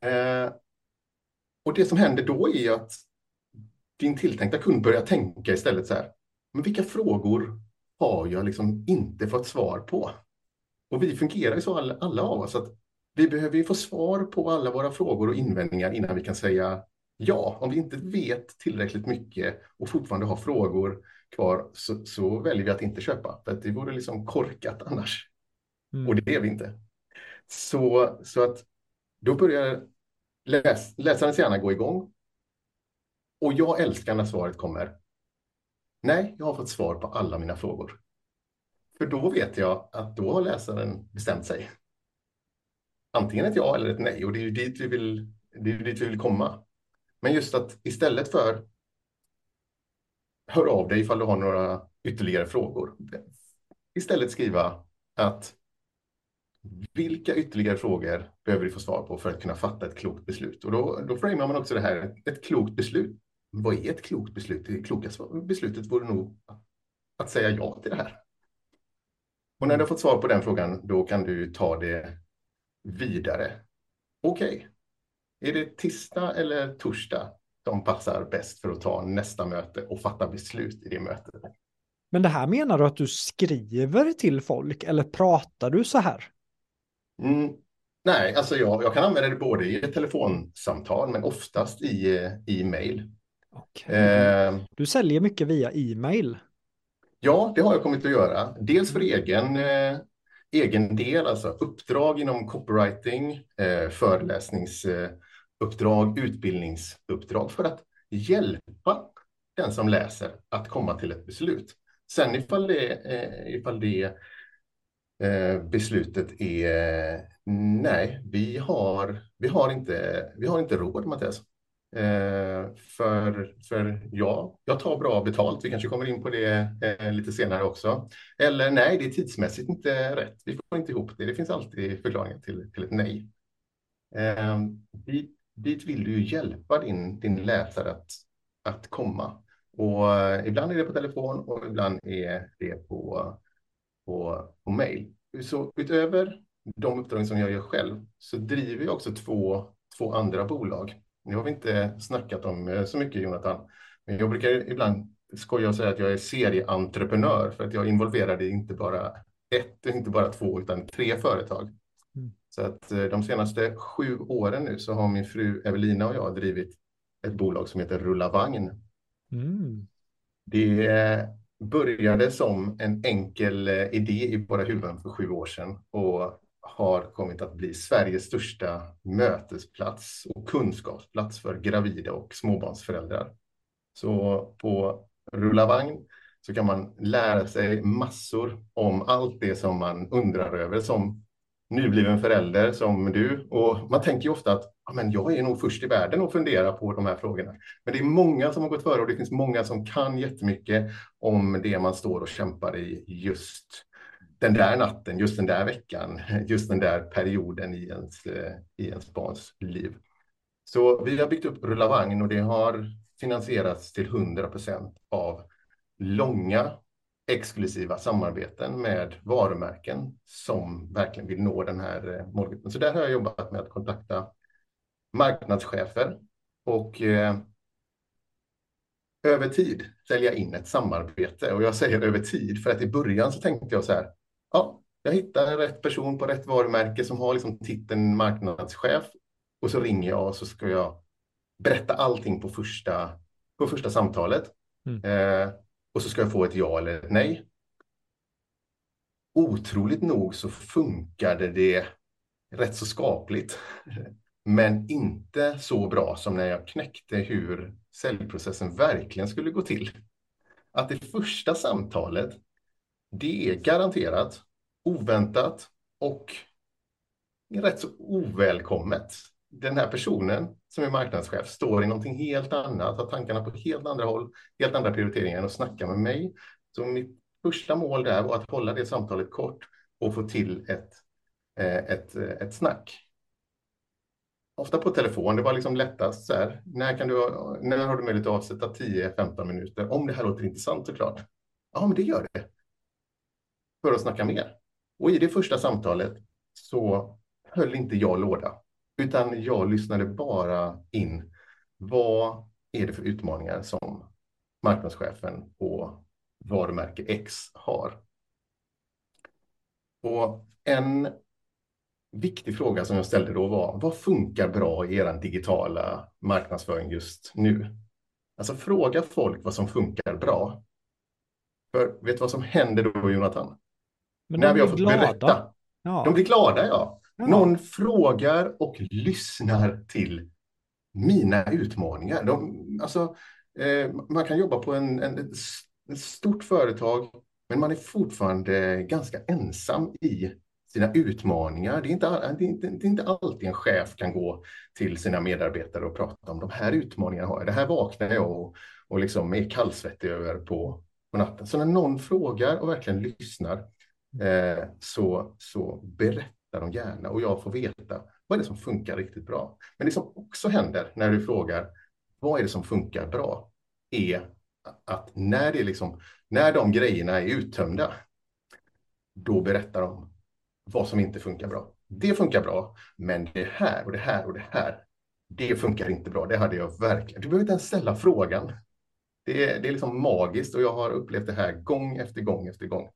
Eh, och det som händer då är att din tilltänkta kund börjar tänka istället så här, men vilka frågor har jag liksom inte fått svar på? Och vi fungerar ju så alla, alla av oss att vi behöver ju få svar på alla våra frågor och invändningar innan vi kan säga ja. Om vi inte vet tillräckligt mycket och fortfarande har frågor kvar så, så, väljer vi att inte köpa. För att det vore liksom korkat annars. Mm. Och det är vi inte. Så, så att då börjar läs, läsarens hjärna gå igång. Och jag älskar när svaret kommer. Nej, jag har fått svar på alla mina frågor. För då vet jag att då har läsaren bestämt sig. Antingen ett ja eller ett nej och det är ju dit vi vill, det är dit vi vill komma. Men just att istället för hör av dig ifall du har några ytterligare frågor. Istället skriva att vilka ytterligare frågor behöver du få svar på för att kunna fatta ett klokt beslut? Och då, då framar man också det här, ett klokt beslut. Vad är ett klokt beslut? Det klokaste beslutet vore nog att säga ja till det här. Och när du har fått svar på den frågan, då kan du ta det vidare. Okej, okay. är det tisdag eller torsdag som passar bäst för att ta nästa möte och fatta beslut i det mötet? Men det här menar du att du skriver till folk eller pratar du så här? Mm, nej, alltså jag, jag kan använda det både i ett telefonsamtal men oftast i, i mail. Okay. Eh, du säljer mycket via e-mail? Ja, det har jag kommit att göra. Dels för egen, eh, egen del, alltså uppdrag inom copywriting, eh, uppdrag, utbildningsuppdrag för att hjälpa den som läser att komma till ett beslut. Sen ifall det, eh, ifall det eh, beslutet är nej, vi har, vi har, inte, vi har inte råd Mattias. Eh, för, för ja, jag tar bra betalt. Vi kanske kommer in på det lite senare också. Eller nej, det är tidsmässigt inte rätt. Vi får inte ihop det. Det finns alltid förklaringar till, till ett nej. Vi dit, vill du hjälpa din, din läsare att, att komma. Och eh, ibland är det på telefon och ibland är det på, på, på mail. Så utöver de uppdrag som jag gör själv så driver jag också två, två andra bolag. Nu har vi inte snackat om eh, så mycket Jonathan, men jag brukar ibland skoja och säga att jag är serieentreprenör för att jag är involverad i inte bara ett, inte bara två, utan tre företag. Så att eh, de senaste sju åren nu så har min fru Evelina och jag drivit ett bolag som heter Rulla Vagn. Mm. Det började som en enkel eh, idé i våra huvuden för sju år sedan och har kommit att bli Sveriges största mötesplats och kunskapsplats för gravida och småbarnsföräldrar. Så på Rulla vagn så kan man lära sig massor om allt det som man undrar över som nybliven förälder som du. Och man tänker ju ofta att ja, men jag är nog först i världen att fundera på de här frågorna. Men det är många som har gått före och det finns många som kan jättemycket om det man står och kämpar i just den där natten, just den där veckan, just den där perioden i ens, i ens barns liv. Så vi har byggt upp Rulla vagn och det har finansierats till 100 procent av långa exklusiva samarbeten med varumärken som verkligen vill nå den här eh, målgruppen. Så där har jag jobbat med att kontakta marknadschefer och eh, över tid sälja in ett samarbete. Och jag säger över tid för att i början så tänkte jag så här, ja, jag hittar rätt person på rätt varumärke som har liksom titeln marknadschef och så ringer jag och så ska jag berätta allting på första, på första samtalet. Mm. Eh, och så ska jag få ett ja eller ett nej. Otroligt nog så funkade det rätt så skapligt, men inte så bra som när jag knäckte hur säljprocessen verkligen skulle gå till. Att det första samtalet, det är garanterat oväntat och rätt så ovälkommet. Den här personen som är marknadschef står i någonting helt annat, har tankarna på helt andra håll, helt andra prioriteringar än att snacka med mig. Så mitt första mål där var att hålla det samtalet kort och få till ett, eh, ett, eh, ett snack. Ofta på telefon, det var liksom lättast så här. När, kan du, när har du möjlighet att avsätta 10-15 minuter? Om det här låter intressant såklart. Ja, men det gör det. För att snacka mer. Och i det första samtalet så höll inte jag låda. Utan jag lyssnade bara in. Vad är det för utmaningar som marknadschefen på varumärke X har? Och en viktig fråga som jag ställde då var, vad funkar bra i er digitala marknadsföring just nu? Alltså fråga folk vad som funkar bra. För vet du vad som händer då, Jonathan? Men När vi har fått glada. berätta. Ja. De blir glada, ja. Någon frågar och lyssnar till mina utmaningar. De, alltså, eh, man kan jobba på en, en, ett stort företag, men man är fortfarande ganska ensam i sina utmaningar. Det är, inte, det, är inte, det är inte alltid en chef kan gå till sina medarbetare och prata om de här utmaningarna har jag. Det här vaknar jag och, och liksom är kallsvettig över på, på natten. Så när någon frågar och verkligen lyssnar eh, så, så berättar de gärna och jag får veta vad är det som funkar riktigt bra. Men det som också händer när du frågar vad är det som funkar bra är att när, det liksom, när de grejerna är uttömda, då berättar de vad som inte funkar bra. Det funkar bra, men det här och det här och det här, det funkar inte bra. Det hade jag verkligen. Du behöver inte ens ställa frågan. Det är, det är liksom magiskt och jag har upplevt det här gång efter gång efter gång.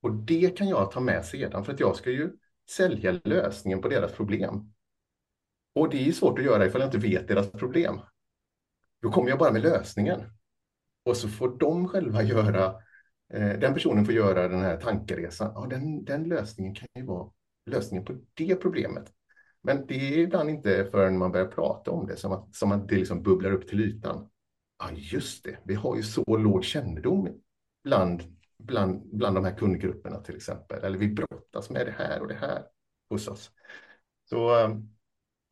Och det kan jag ta med sedan för att jag ska ju sälja lösningen på deras problem. Och det är svårt att göra ifall jag inte vet deras problem. Då kommer jag bara med lösningen. Och så får de själva göra, eh, den personen får göra den här tankeresan. Ja, den, den lösningen kan ju vara lösningen på det problemet. Men det är ibland inte förrän man börjar prata om det som att, som att det liksom bubblar upp till ytan. Ja, just det. Vi har ju så låg kännedom bland, bland, bland de här kundgrupperna till exempel. Eller vi brottas med det här och det här hos oss. Så eh,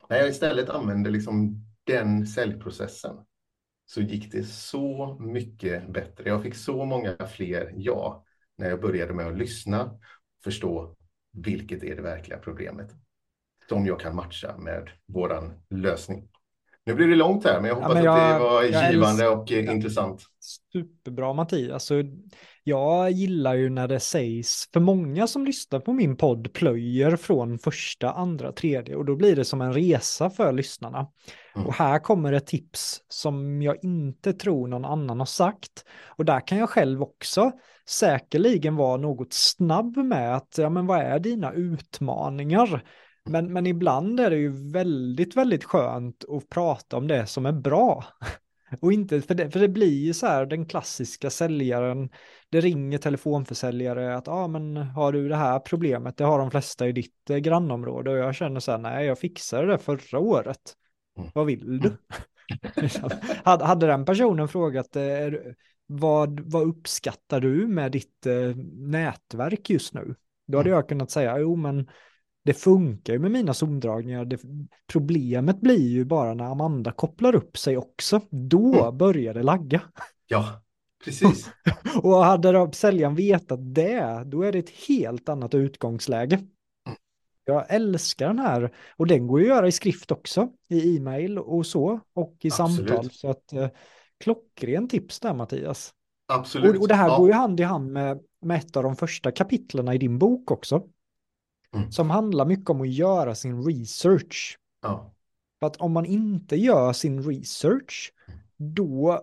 när jag istället använder liksom den säljprocessen så gick det så mycket bättre. Jag fick så många fler ja när jag började med att lyssna, förstå vilket är det verkliga problemet som jag kan matcha med våran lösning. Nu blir det långt här, men jag hoppas ja, men jag, att det var givande och intressant. Superbra Mattias. Alltså, jag gillar ju när det sägs, för många som lyssnar på min podd plöjer från första, andra, tredje och då blir det som en resa för lyssnarna. Mm. Och här kommer ett tips som jag inte tror någon annan har sagt. Och där kan jag själv också säkerligen vara något snabb med att, ja men vad är dina utmaningar? Men, men ibland är det ju väldigt, väldigt skönt att prata om det som är bra. Och inte, för det, för det blir ju så här den klassiska säljaren, det ringer telefonförsäljare att ja ah, men har du det här problemet, det har de flesta i ditt eh, grannområde och jag känner så här nej jag fixade det förra året. Mm. Vad vill du? Mm. (laughs) hade, hade den personen frågat eh, vad, vad uppskattar du med ditt eh, nätverk just nu? Då hade mm. jag kunnat säga jo men det funkar ju med mina zoomdragningar. Det, problemet blir ju bara när Amanda kopplar upp sig också. Då mm. börjar det lagga. Ja, precis. (laughs) och hade säljaren vetat det, då är det ett helt annat utgångsläge. Mm. Jag älskar den här och den går ju att göra i skrift också, i e-mail och så och i Absolut. samtal. Så att eh, klockren tips där Mattias. Absolut. Och, och det här ja. går ju hand i hand med, med ett av de första kapitlerna i din bok också. Mm. Som handlar mycket om att göra sin research. Ja. För att om man inte gör sin research, då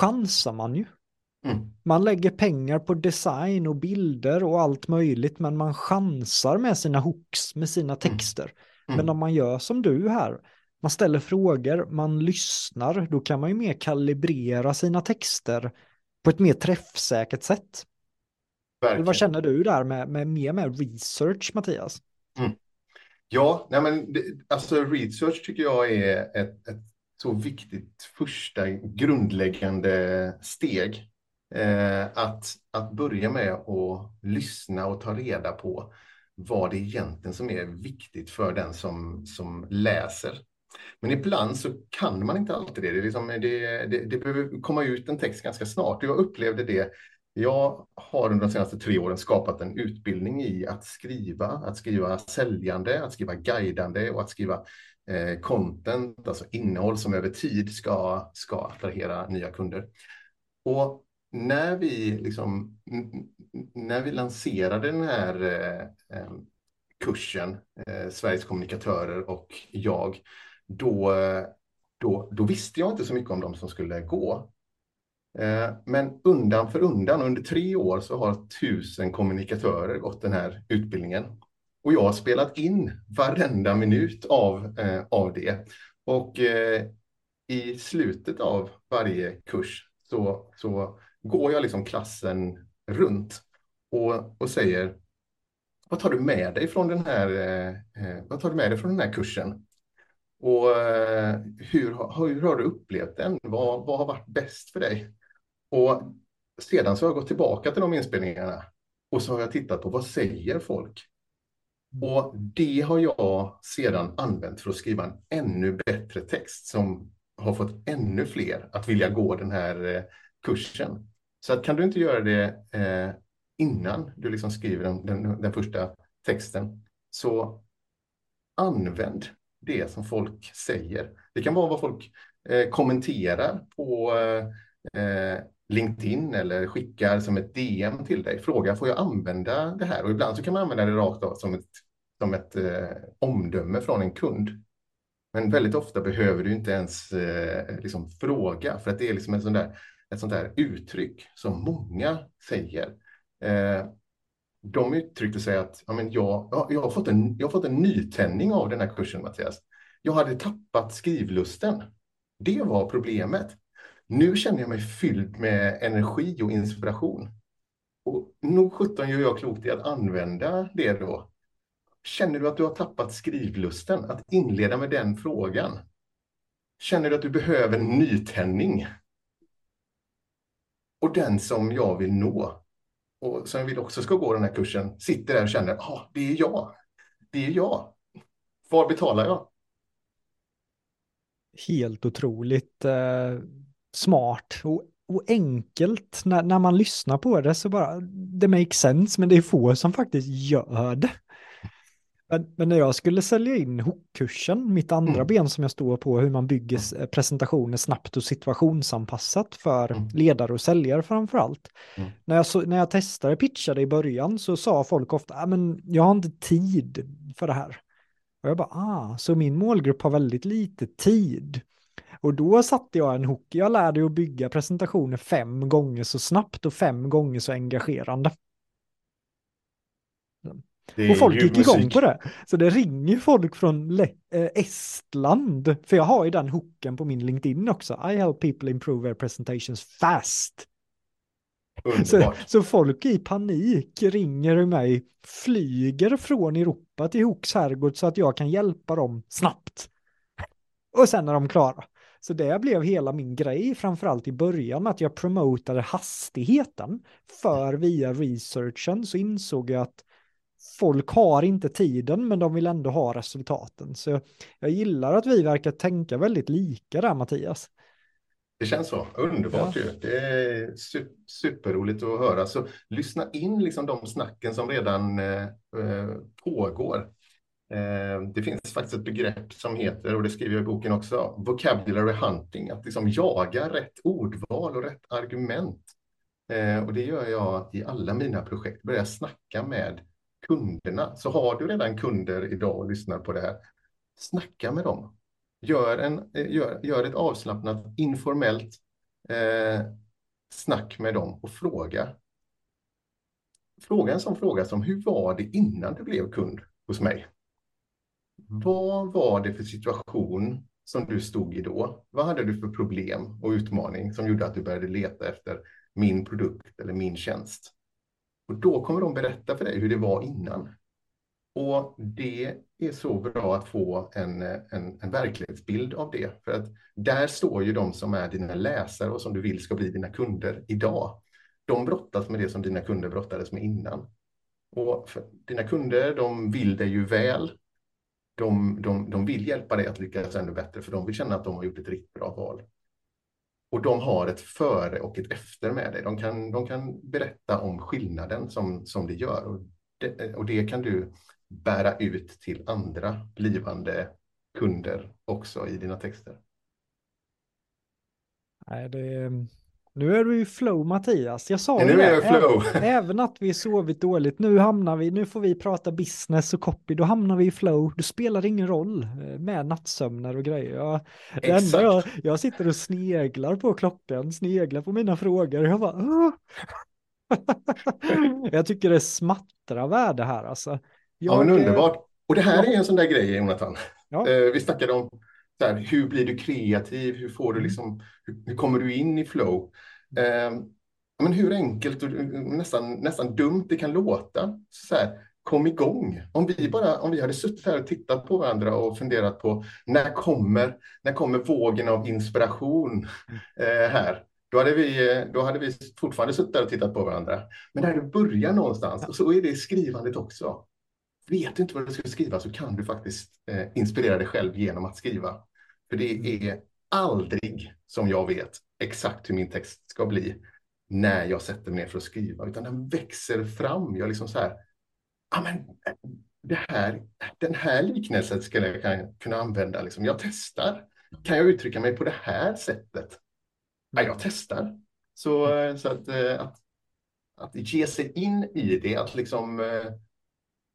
chansar man ju. Mm. Man lägger pengar på design och bilder och allt möjligt, men man chansar med sina hooks, med sina mm. texter. Mm. Men om man gör som du här, man ställer frågor, man lyssnar, då kan man ju mer kalibrera sina texter på ett mer träffsäkert sätt. Verkligen. Vad känner du där med, med mer med research, Mattias? Mm. Ja, nej men alltså research tycker jag är ett, ett så viktigt första grundläggande steg. Eh, att, att börja med att lyssna och ta reda på vad det egentligen som är viktigt för den som, som läser. Men ibland så kan man inte alltid det. Det, liksom, det, det, det behöver komma ut en text ganska snart. Jag upplevde det jag har under de senaste tre åren skapat en utbildning i att skriva, att skriva säljande, att skriva guidande och att skriva eh, content, alltså innehåll som över tid ska, ska attrahera nya kunder. Och när vi, liksom, när vi lanserade den här eh, eh, kursen, eh, Sveriges kommunikatörer och jag, då, eh, då, då visste jag inte så mycket om de som skulle gå. Eh, men undan för undan, under tre år, så har tusen kommunikatörer gått den här utbildningen. Och jag har spelat in varenda minut av, eh, av det. Och eh, i slutet av varje kurs så, så går jag liksom klassen runt och, och säger vad tar du med dig från den här, eh, eh vad tar du med dig från den här kursen? Och eh, hur, hur har du upplevt den? Vad, vad har varit bäst för dig? Och sedan så har jag gått tillbaka till de inspelningarna och så har jag tittat på vad säger folk? Och det har jag sedan använt för att skriva en ännu bättre text som har fått ännu fler att vilja gå den här eh, kursen. Så att kan du inte göra det eh, innan du liksom skriver den, den, den, första texten, så använd det som folk säger. Det kan vara vad folk eh, kommenterar på eh, LinkedIn eller skickar som ett DM till dig. Fråga, får jag använda det här? Och ibland så kan man använda det rakt av som ett, som ett eh, omdöme från en kund. Men väldigt ofta behöver du inte ens eh, liksom fråga, för att det är liksom en sån där, ett sånt där uttryck som många säger. Eh, de uttryckte sig att ja, men jag, jag, har fått en, jag har fått en nytändning av den här kursen, Mattias. Jag hade tappat skrivlusten. Det var problemet. Nu känner jag mig fylld med energi och inspiration. Och nog sjutton gör jag klokt i att använda det då. Känner du att du har tappat skrivlusten? Att inleda med den frågan. Känner du att du behöver en nytändning? Och den som jag vill nå och som jag vill också ska gå den här kursen sitter där och känner, ja, ah, det är jag. Det är jag. Var betalar jag? Helt otroligt eh, smart och, och enkelt. När, när man lyssnar på det så bara, det makes sense, men det är få som faktiskt gör det. Men, men när jag skulle sälja in hookkursen, mitt andra mm. ben som jag står på, hur man bygger presentationer snabbt och situationsanpassat för mm. ledare och säljare framför allt. Mm. När, jag så, när jag testade pitchade i början så sa folk ofta, ah, men jag har inte tid för det här. Och jag bara, ah, så min målgrupp har väldigt lite tid. Och då satte jag en hook, jag lärde att bygga presentationer fem gånger så snabbt och fem gånger så engagerande. Och folk gick igång musik. på det. Så det ringer folk från Le äh, Estland. För jag har ju den hooken på min LinkedIn också. I help people improve their presentations fast. Så, så, folk i panik ringer mig, flyger från Europa till Hooks herrgård så att jag kan hjälpa dem snabbt. Och sen är de klara. Så det blev hela min grej, framförallt i början, att jag promotade hastigheten. För via researchen så insåg jag att folk har inte tiden men de vill ändå ha resultaten. Så jag gillar att vi verkar tänka väldigt lika där Mattias. Det känns så. Underbart ja. ju. Det är superroligt att höra. Så lyssna in liksom de snacken som redan eh, eh, pågår. Eh, det finns faktiskt ett begrepp som heter, och det skriver jag i boken också, vocabulary hunting, att liksom jaga rätt ordval och rätt argument. Eh, och det gör jag i alla mina projekt, börja snacka med kunderna. Så har du redan kunder idag och lyssnar på det här, snacka med dem. Gör, en, eh, gör, gör ett avslappnat, informellt eh, snack med dem och fråga. Fråga en sån fråga som hur var det innan du blev kund hos mig? Mm. Vad var det för situation som du stod i då? Vad hade du för problem och utmaning som gjorde att du började leta efter min produkt eller min tjänst? Och då kommer de berätta för dig hur det var innan. Och det är så bra att få en, en, en verklighetsbild av det. För att där står ju de som är dina läsare och som du vill ska bli dina kunder idag. De brottas med det som dina kunder brottades med innan. Och dina kunder, de vill dig ju väl. De, de, de vill hjälpa dig att lyckas ännu bättre, för de vill känna att de har gjort ett riktigt bra val. Och de har ett före och ett efter med dig. De kan, de kan berätta om skillnaden som, som det gör. Och det, och det kan du bära ut till andra blivande kunder också i dina texter. Nej, det, nu är du i flow Mattias. Jag sa ju det. Även, även att vi sovit dåligt. Nu hamnar vi, nu får vi prata business och copy. Då hamnar vi i flow. Det spelar ingen roll eh, med nattsömnar och grejer. Jag, Exakt. Jag, jag sitter och sneglar på klockan, sneglar på mina frågor. Jag bara, Åh! (laughs) jag tycker det smattrar värde här alltså. Jag, ja, men underbart. Och det här är en sån där grej, Jonathan. Ja. Eh, vi snackade om här, hur blir du kreativ? Hur, får du mm. liksom, hur, hur kommer du in i flow? Eh, men hur enkelt och nästan, nästan dumt det kan låta. Så här, kom igång. Om vi, bara, om vi hade suttit här och tittat på varandra och funderat på när kommer, när kommer vågen av inspiration eh, här? Då hade, vi, då hade vi fortfarande suttit där och tittat på varandra. Men när du börjar någonstans, och så är det skrivandet också. vet du inte vad du ska skriva så kan du faktiskt eh, inspirera dig själv genom att skriva. För det är aldrig som jag vet exakt hur min text ska bli när jag sätter mig ner för att skriva, utan den växer fram. Jag liksom så här, ah, men eh, det här, den här liknelsen skulle jag kan- kunna använda. Liksom. Jag testar. Kan jag uttrycka mig på det här sättet? Ja, jag testar. Så, eh, så att, eh, att, att ge sig in i det, att liksom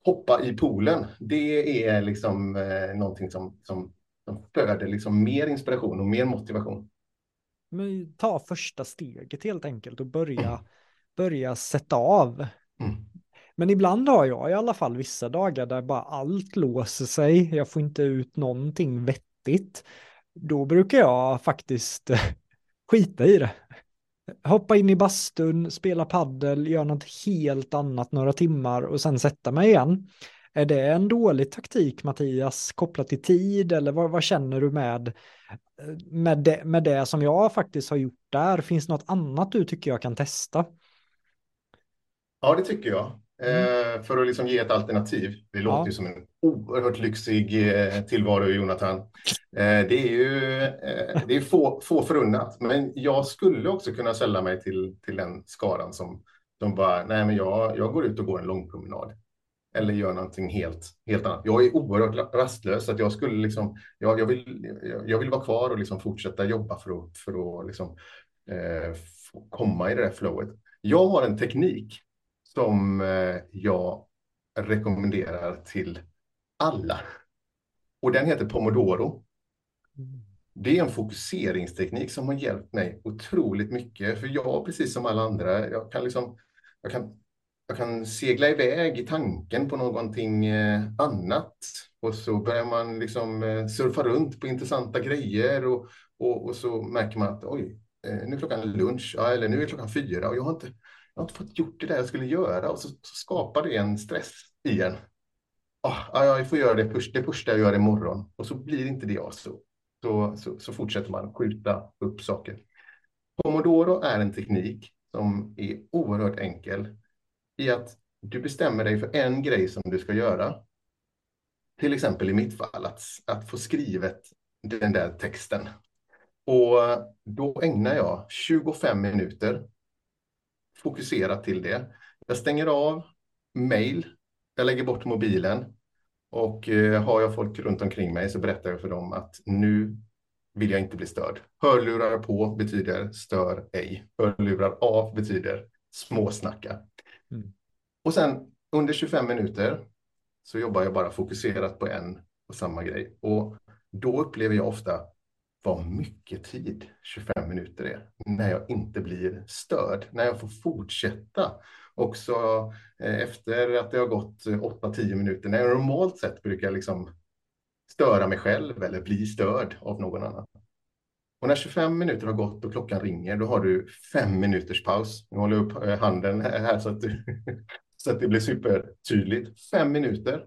hoppa i poolen, det är liksom någonting som, som, som föder liksom mer inspiration och mer motivation. Men ta första steget helt enkelt och börja, börja sätta av. Mm. Men ibland har jag i alla fall vissa dagar där bara allt låser sig. Jag får inte ut någonting vettigt. Då brukar jag faktiskt (laughs) skita i det. Hoppa in i bastun, spela paddel, göra något helt annat några timmar och sen sätta mig igen. Är det en dålig taktik Mattias kopplat till tid eller vad, vad känner du med, med, det, med det som jag faktiskt har gjort där? Finns något annat du tycker jag kan testa? Ja, det tycker jag. Eh, för att liksom ge ett alternativ. Det låter Ja. ju som en oerhört lyxig eh, tillvaro, Jonathan. Eh, det är ju eh, det är få, få förunnat. Men jag skulle också kunna sälla mig till, till den skaran som, som bara, nej men jag, jag går ut och går en lång promenad. Eller gör någonting helt, helt annat. Jag är oerhört rastlös, så att jag skulle liksom, jag, jag, vill, jag, vill vara kvar och liksom fortsätta jobba för att, för att liksom, eh, komma i det där flowet. Jag har en teknik som eh, jag rekommenderar till alla. Och den heter Pomodoro. Det är en fokuseringsteknik som har hjälpt mig otroligt mycket. För jag, precis som alla andra, jag kan, liksom, jag kan, jag kan segla iväg i tanken på någonting eh, annat. Och så börjar man liksom eh, surfa runt på intressanta grejer och, och, och så märker man att oj, eh, nu är klockan lunch, ja, eller nu är klockan fyra och jag har inte, jag har inte fått gjort det där jag skulle göra och så, så skapar det en stress i en. Ah, ja, jag får göra det, först, det första jag gör imorgon och så blir inte det av så. Så, så, så fortsätter man skjuta upp saker. Pomodoro är en teknik som är oerhört enkel i att du bestämmer dig för en grej som du ska göra. Till exempel i mitt fall att, att få skrivet den där texten. Och då ägnar jag 25 minuter fokuserat till det. Jag stänger av mail, jag lägger bort mobilen och eh, har jag folk runt omkring mig så berättar jag för dem att nu vill jag inte bli störd. Hörlurar på betyder stör ej. Hörlurar av betyder småsnacka. Och sen under 25 minuter så jobbar jag bara fokuserat på en och samma grej. Och då upplever jag ofta vad mycket tid 25 minuter är när jag inte blir störd, när jag får fortsätta också eh, efter att det har gått 8-10 minuter, när jag normalt sett brukar liksom störa mig själv eller bli störd av någon annan. Och när 25 minuter har gått och klockan ringer, då har du fem minuters paus. Nu håller jag upp eh, handen här så att, du, så att det blir supertydligt. Fem minuter.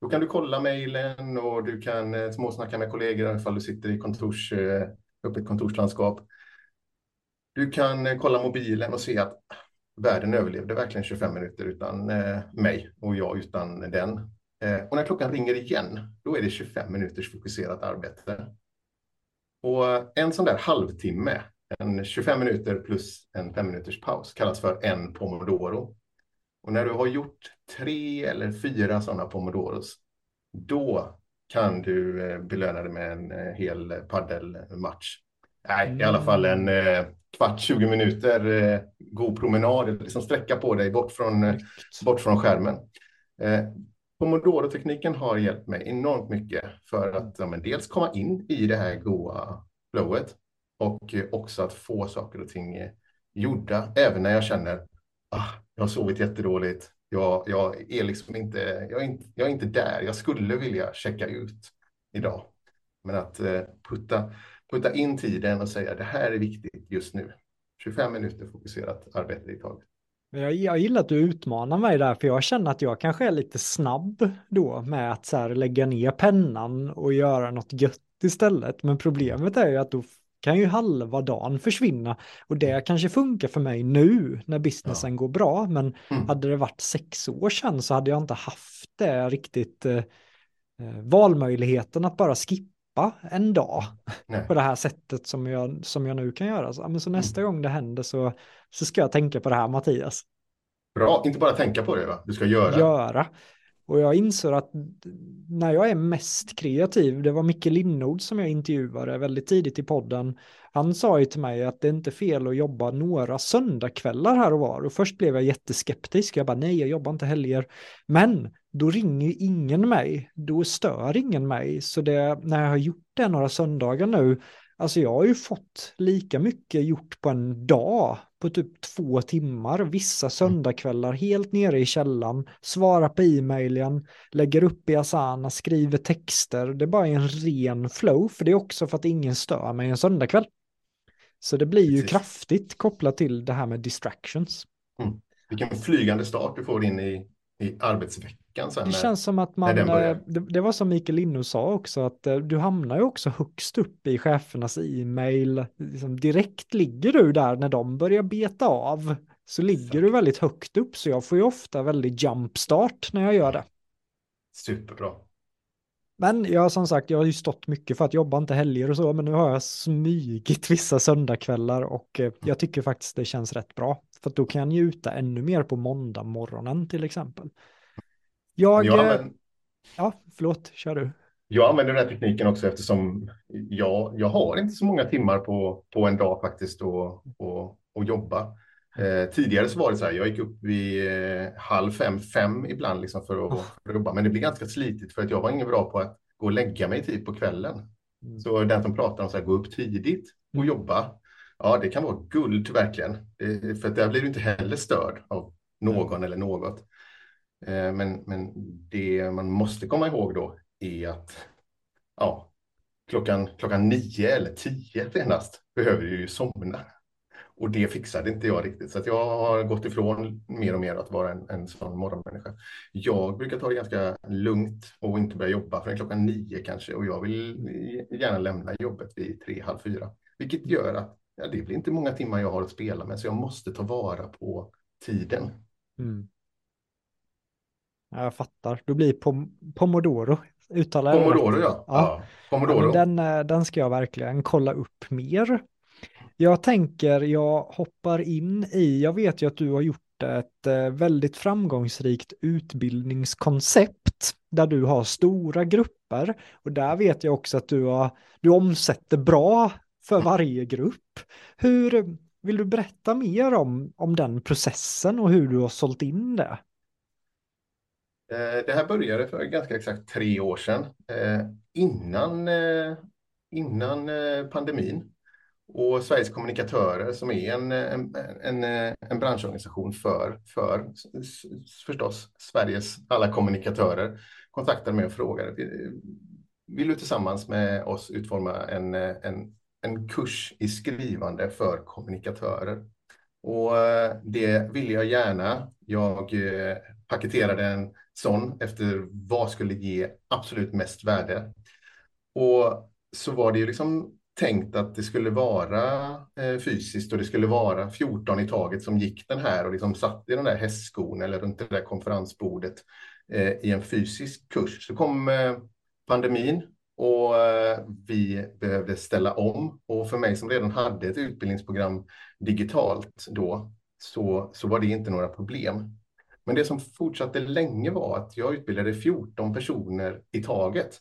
Då kan du kolla mejlen och du kan eh, småsnacka med kollegor ifall du sitter i kontors, eh, öppet kontorslandskap. Du kan eh, kolla mobilen och se att världen överlevde verkligen 25 minuter utan mig och jag utan den. Och när klockan ringer igen, då är det 25 minuters fokuserat arbete. Och en sån där halvtimme, en 25 minuter plus en 5 minuters paus, kallas för en pomodoro. Och när du har gjort tre eller fyra sådana pomodoros, då kan du eh, belöna dig med en eh, hel paddelmatch. Nej, i alla fall en eh, kvart, 20 minuter eh, god promenad, liksom sträcka på dig bort från, eh, bort från skärmen. Eh, Pomodoro-tekniken har hjälpt mig enormt mycket för att ja, men dels komma in i det här goa flowet och också att få saker och ting gjorda, även när jag känner ah, jag har sovit jättedåligt, jag, jag är liksom inte, jag är inte, jag är inte där, jag skulle vilja checka ut idag. Men att eh, putta, putta in tiden och säga det här är viktigt just nu. 25 minuter fokuserat arbete i taget. Jag, jag gillar att du utmanar mig där, för jag känner att jag kanske är lite snabb då med att så här lägga ner pennan och göra något gött istället. Men problemet är ju att då kan ju halva dagen försvinna. Och det kanske funkar för mig nu när businessen ja. går bra, men mm. hade det varit sex år sedan så hade jag inte haft det riktigt eh, eh valmöjligheten att bara skippa en dag Nej. på det här sättet som jag, som jag nu kan göra. Så, men så nästa mm. gång det händer så, så ska jag tänka på det här Mattias. Bra, inte bara tänka på det va? Du ska göra. Göra. Och jag inser att när jag är mest kreativ, det var Micke Linnord som jag intervjuade väldigt tidigt i podden, han sa ju till mig att det är inte fel att jobba några söndagkvällar här och var. Och först blev jag jätteskeptisk, jag bara nej, jag jobbar inte helger. Men då ringer ingen mig, då stör ingen mig. Så det, när jag har gjort det några söndagar nu, Alltså jag har ju fått lika mycket gjort på en dag på typ två timmar, vissa mm. söndagkvällar helt nere i källan, svara på e-mailen, lägger upp i Asana, skriver texter. Det är bara en ren flow, för det är också för att ingen stör mig en söndagkväll. Så det blir ju Precis. kraftigt kopplat till det här med distractions. Mm. Vilken flygande start du får in i, i arbetsveckan veckan sen. Det känns som att man, eh, det, det, var som Mikael Linno sa också, att eh, du hamnar ju också högst upp i chefernas e-mail. Liksom direkt ligger du där när de börjar beta av. Så ligger Exakt. du väldigt högt upp, så jag får ju ofta väldigt jumpstart när jag gör det. Superbra. Men jag som sagt, jag har ju stått mycket för att jobba inte helger och så, men nu har jag smygit vissa söndagkvällar och eh, jag tycker faktiskt det känns rätt bra. För då kan jag njuta ännu mer på måndag morgonen till exempel. Jag... Ja, eh, men... ja, förlåt, kör du. Jag använder den här tekniken också eftersom jag, jag har inte så många timmar på, på en dag faktiskt och, och, och jobba. Eh, tidigare så var det så här, jag gick upp vid eh, halv fem, fem ibland liksom för, att, för att jobba. Men det blir ganska slitigt för att jag var ingen bra på att gå och lägga mig tid på kvällen. Mm. Så den som pratar om att gå upp tidigt och mm. jobba, ja det kan vara guld verkligen. Eh, för där blir du inte heller störd av någon mm. eller något. Eh, men, men det man måste komma ihåg då är att ja, klockan, klockan nio eller tio senast behöver du ju somna. Och det fixade inte jag riktigt, så att jag har gått ifrån mer och mer att vara en, en sån morgonmänniska. Jag brukar ta det ganska lugnt och inte börja jobba förrän klockan nio kanske och jag vill gärna lämna jobbet vid tre, halv fyra. Vilket gör att ja, det blir inte många timmar jag har att spela med, så jag måste ta vara på tiden. Mm. Jag fattar. Då blir pom Pomodoro. Uttalar Pomodoro ja. ja. ja. Pomodoro. Den, eh, den ska jag verkligen kolla upp mer. Jag tänker, jag hoppar in i, jag vet ju att du har gjort ett eh, väldigt framgångsrikt utbildningskoncept där du har stora grupper och där vet jag också att du, har, du omsätter bra för varje grupp. Hur, vill du berätta mer om, om den processen och hur du har sålt in det? Eh, det här började för ganska exakt tre år sedan, eh, innan, eh, innan pandemin. Och Sveriges kommunikatörer som är en, en, en, en branschorganisation för, för förstås Sveriges alla kommunikatörer kontaktade mig och frågade vill du tillsammans med oss utforma en, en, en kurs i skrivande för kommunikatörer? Och det ville jag gärna. Jag paketerade en efter vad skulle ge absolut mest värde. Och så var det ju liksom tänkt att det skulle vara eh, fysiskt och det skulle vara 14 i taget som gick den här och liksom satt i den där hästskon eller runt det där konferensbordet eh, i en fysisk kurs. Så kom eh, pandemin och eh, vi behövde ställa om. Och för mig som redan hade ett utbildningsprogram digitalt då så, så var det inte några problem. Men det som fortsatte länge var att jag utbildade 14 personer i taget.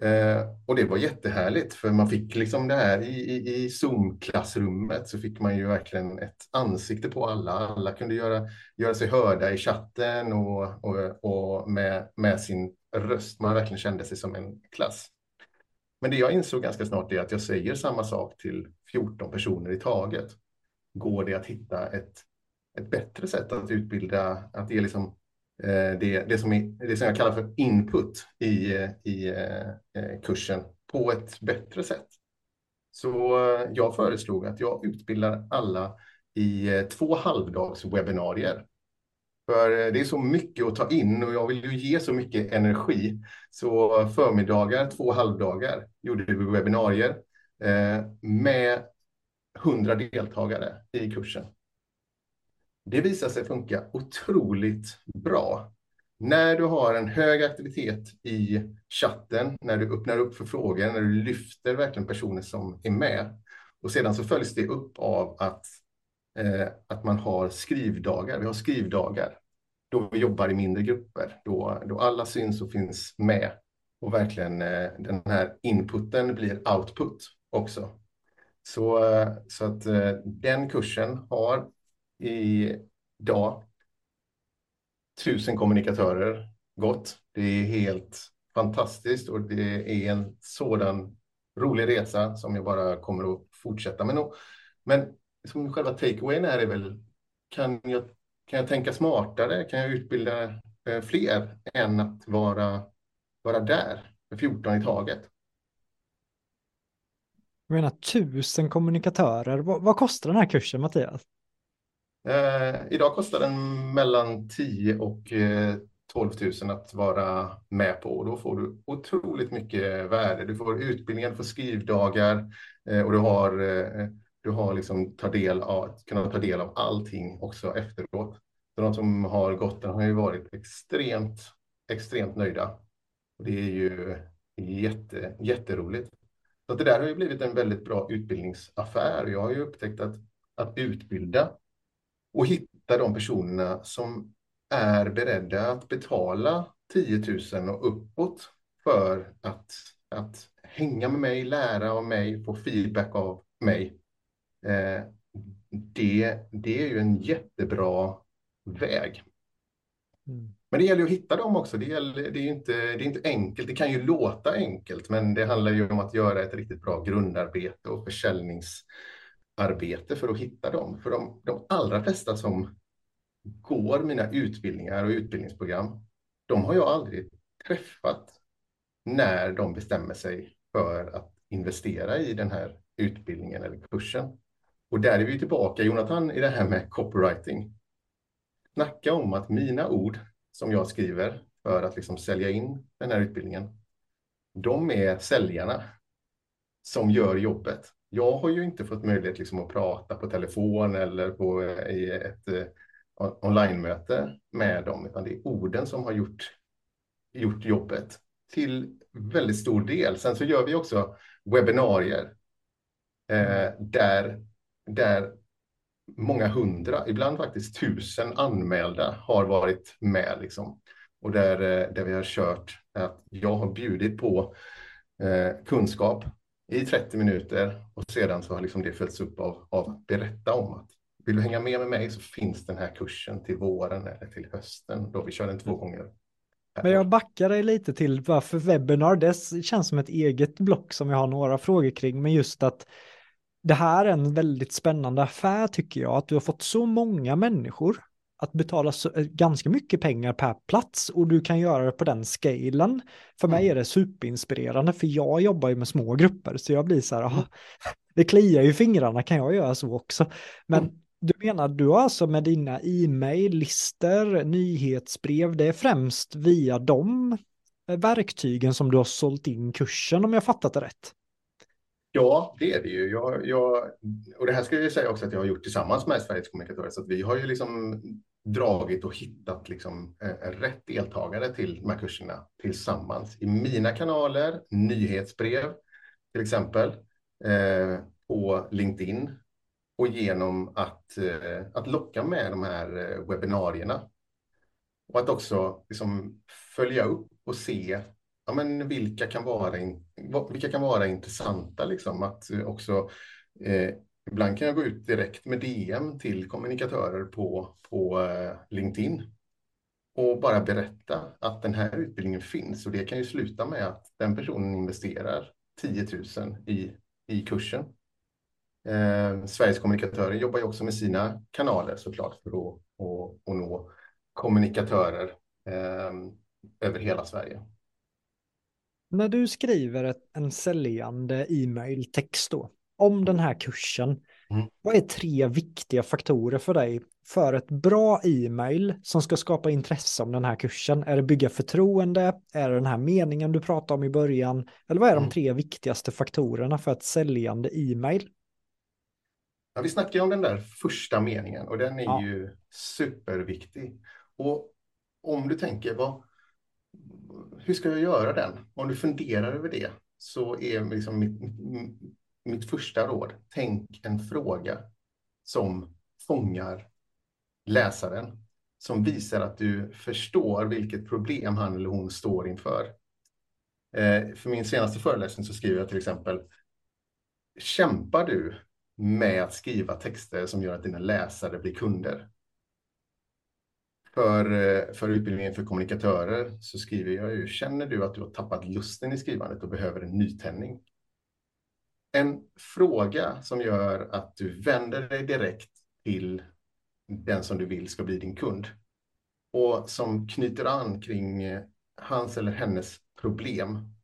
Eh, och det var jättehärligt för man fick liksom det här i, i, i Zoom-klassrummet så fick man ju verkligen ett ansikte på alla. Alla kunde göra, göra sig hörda i chatten och, och, och med, med sin röst. Man verkligen kände sig som en klass. Men det jag insåg ganska snart är att jag säger samma sak till 14 personer i taget. Går det att hitta ett ett bättre sätt att utbilda, att ge liksom, eh, det, det, som är, det som jag kallar för input i, i eh, kursen på ett bättre sätt. Så eh, jag föreslog att jag utbildar alla i eh, två halvdags webbinarier. För eh, det är så mycket att ta in och jag vill ju ge så mycket energi. Så förmiddagar, två halvdagar, gjorde vi webbinarier. med 100 deltagare i kursen. Det visar sig funka otroligt bra. När du har en hög aktivitet i chatten, när du öppnar upp för frågor, när du lyfter verkligen personer som är med och sedan så följs det upp av att, eh, att man har skrivdagar. Vi har skrivdagar då vi jobbar i mindre grupper, då, då alla syns och finns med och verkligen eh, den här inputen blir output också. Så, eh, så att eh, den kursen har idag tusen kommunikatörer gått. Det är helt fantastiskt och det är en sådan rolig resa som jag bara kommer att fortsätta med. Men som själva takeawayen är det väl, kan jag, kan jag tänka smartare? Kan jag utbilda eh, fler än att vara, vara där för 14 i taget? Jag menar tusen kommunikatörer. Vad, vad kostar den här kursen Mattias? Eh, idag kostar den mellan 10 och eh, 12 000 att vara med på och då får du otroligt mycket värde. Du får utbildningen, du får skrivdagar eh, och du har, eh, du har liksom ta del av, kunnat ta del av allting också efteråt. Så de som har gått den har ju varit extremt, extremt nöjda. Och det är ju jätte, jätteroligt. Så det där har ju blivit en väldigt bra utbildningsaffär. Jag har ju upptäckt att, att utbilda och hitta de personerna som är beredda att betala 10 000 och uppåt för att, att hänga med mig, lära av mig, få feedback av mig. Eh, det, det är ju en jättebra väg. Mm. Men det gäller att hitta dem också. Det, gäller, det, är inte, det är inte enkelt. Det kan ju låta enkelt, men det handlar ju om att göra ett riktigt bra grundarbete och arbete för att hitta dem. För de, de allra flesta som går mina utbildningar och utbildningsprogram, de har jag aldrig träffat när de bestämmer sig för att investera i den här utbildningen eller kursen. Och där är vi tillbaka, Jonathan, i det här med copywriting. Snacka om att mina ord som jag skriver för att liksom sälja in den här utbildningen, de är säljarna som gör jobbet. Jag har ju inte fått möjlighet liksom att prata på telefon eller på, i ett eh, online-möte med dem, utan det är orden som har gjort, gjort jobbet till väldigt stor del. Sen så gör vi också webbinarier eh, där, där många hundra, ibland faktiskt tusen anmälda har varit med. Liksom. Och där, eh, där vi har kört att jag har bjudit på eh, kunskap i 30 minuter och sedan så har liksom det följts upp av, av berätta om att vill du hänga med med mig så finns den här kursen till våren eller till hösten då vi kör den två gånger. Men jag backar dig lite till varför webbinar, det känns som ett eget block som jag har några frågor kring, men just att det här är en väldigt spännande affär tycker jag, att du har fått så många människor att betala så, eh, ganska mycket pengar per plats och du kan göra det på den scalen. För mig mm. är det superinspirerande för jag jobbar ju med små grupper så jag blir så här, aha, mm. (laughs) det kliar ju fingrarna, kan jag göra så också? Men mm. du menar, du har alltså med dina e-mail, lister, nyhetsbrev, det är främst via de verktygen som du har sålt in kursen om jag fattat det rätt? Ja, det är det ju. Jag, jag, och det här ska jag säga också att jag har gjort tillsammans med Sveriges kommunikatorer. Så att vi har ju liksom dragit och hittat liksom, eh, eh, rätt deltagare till de här kurserna tillsammans. I mina kanaler, nyhetsbrev till exempel, eh, på LinkedIn och genom att, eh, att locka med de här eh, webbinarierna. Och att också liksom, följa upp och se ja, men vilka, kan vara in, vilka kan vara intressanta. Liksom, att också, eh, ibland kan jag gå ut direkt med DM till kommunikatörer på, på eh, LinkedIn och bara berätta att den här utbildningen finns och det kan ju sluta med att den personen investerar 10 000 i, i kursen. Eh, Sveriges kommunikatörer jobbar ju också med sina kanaler såklart för att, att, att nå kommunikatörer eh, över hela Sverige. När du skriver ett, en säljande e-mail-text då, om den här kursen, mm. vad är tre viktiga faktorer för dig för ett bra e-mail som ska skapa intresse om den här kursen? Är det bygga förtroende? Är det den här meningen du pratade om i början? Eller vad är de Mm. tre viktigaste faktorerna för ett säljande e-mail? Ja, vi snackar ju om den där första meningen och den är Ja. ju superviktig. Och om du tänker, vad, hur ska jag göra den? Om du funderar över det så är liksom mitt, mitt, första råd, tänk en fråga som fångar läsaren, som visar att du förstår vilket problem han eller hon står inför. Eh, för min senaste föreläsning så skriver jag till exempel, kämpar du med att skriva texter som gör att dina läsare blir kunder? För, eh, för utbildningen för kommunikatörer så skriver jag ju, känner du att du har tappat lusten i skrivandet och behöver en nytändning? En fråga som gör att du vänder dig direkt till den som du vill ska bli din kund och som knyter an kring eh, hans eller hennes problem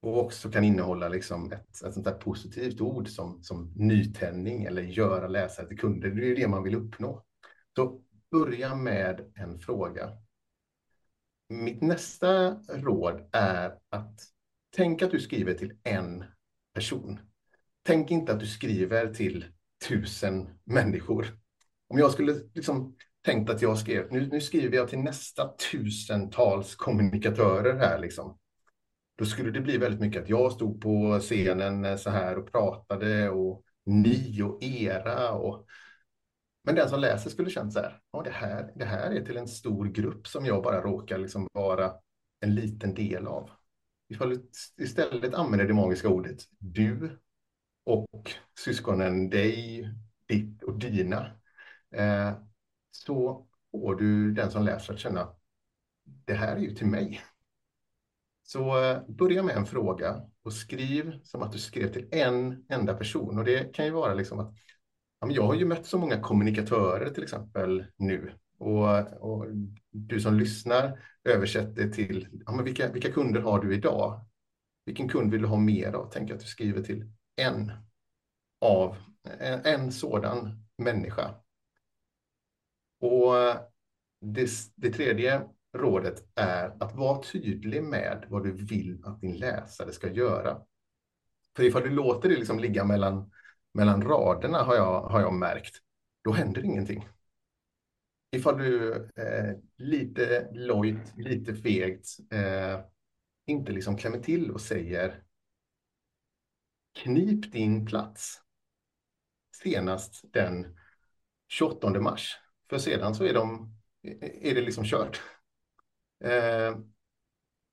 och också kan innehålla liksom ett, ett sånt där positivt ord som, som nytändning eller göra läsare till kunder. Det är ju det man vill uppnå. Så börja med en fråga. Mitt nästa råd är att tänk att du skriver till en person. Tänk inte att du skriver till tusen människor. Om jag skulle liksom tänkt att jag skrev, nu, nu skriver jag till nästa tusentals kommunikatörer här liksom. Då skulle det bli väldigt mycket att jag stod på scenen så här och pratade och ni och era och men den som läser skulle känt så här, ja, det här, det här är till en stor grupp som jag bara råkar liksom vara en liten del av. Ifall du istället använder det magiska ordet du och syskonen dig, ditt och dina, eh, så får du den som läser att känna, det här är ju till mig. Så eh, börja med en fråga och skriv som att du skrev till en enda person. Och det kan ju vara liksom att ja, jag har ju mött så många kommunikatörer till exempel nu. Och, och du som lyssnar översätter till ja, men vilka, vilka kunder har du idag? Vilken kund vill du ha mer av? Tänk att du skriver till en av en, en sådan människa. Och eh, det, det tredje rådet är att vara tydlig med vad du vill att din läsare ska göra. För ifall du låter det liksom ligga mellan, mellan raderna har jag, har jag märkt, då händer ingenting. Ifall du eh, lite lojt, lite fegt, eh, inte liksom klämmer till och säger knip din plats senast den 28 mars. För sedan så är, de, är det liksom kört. Eh,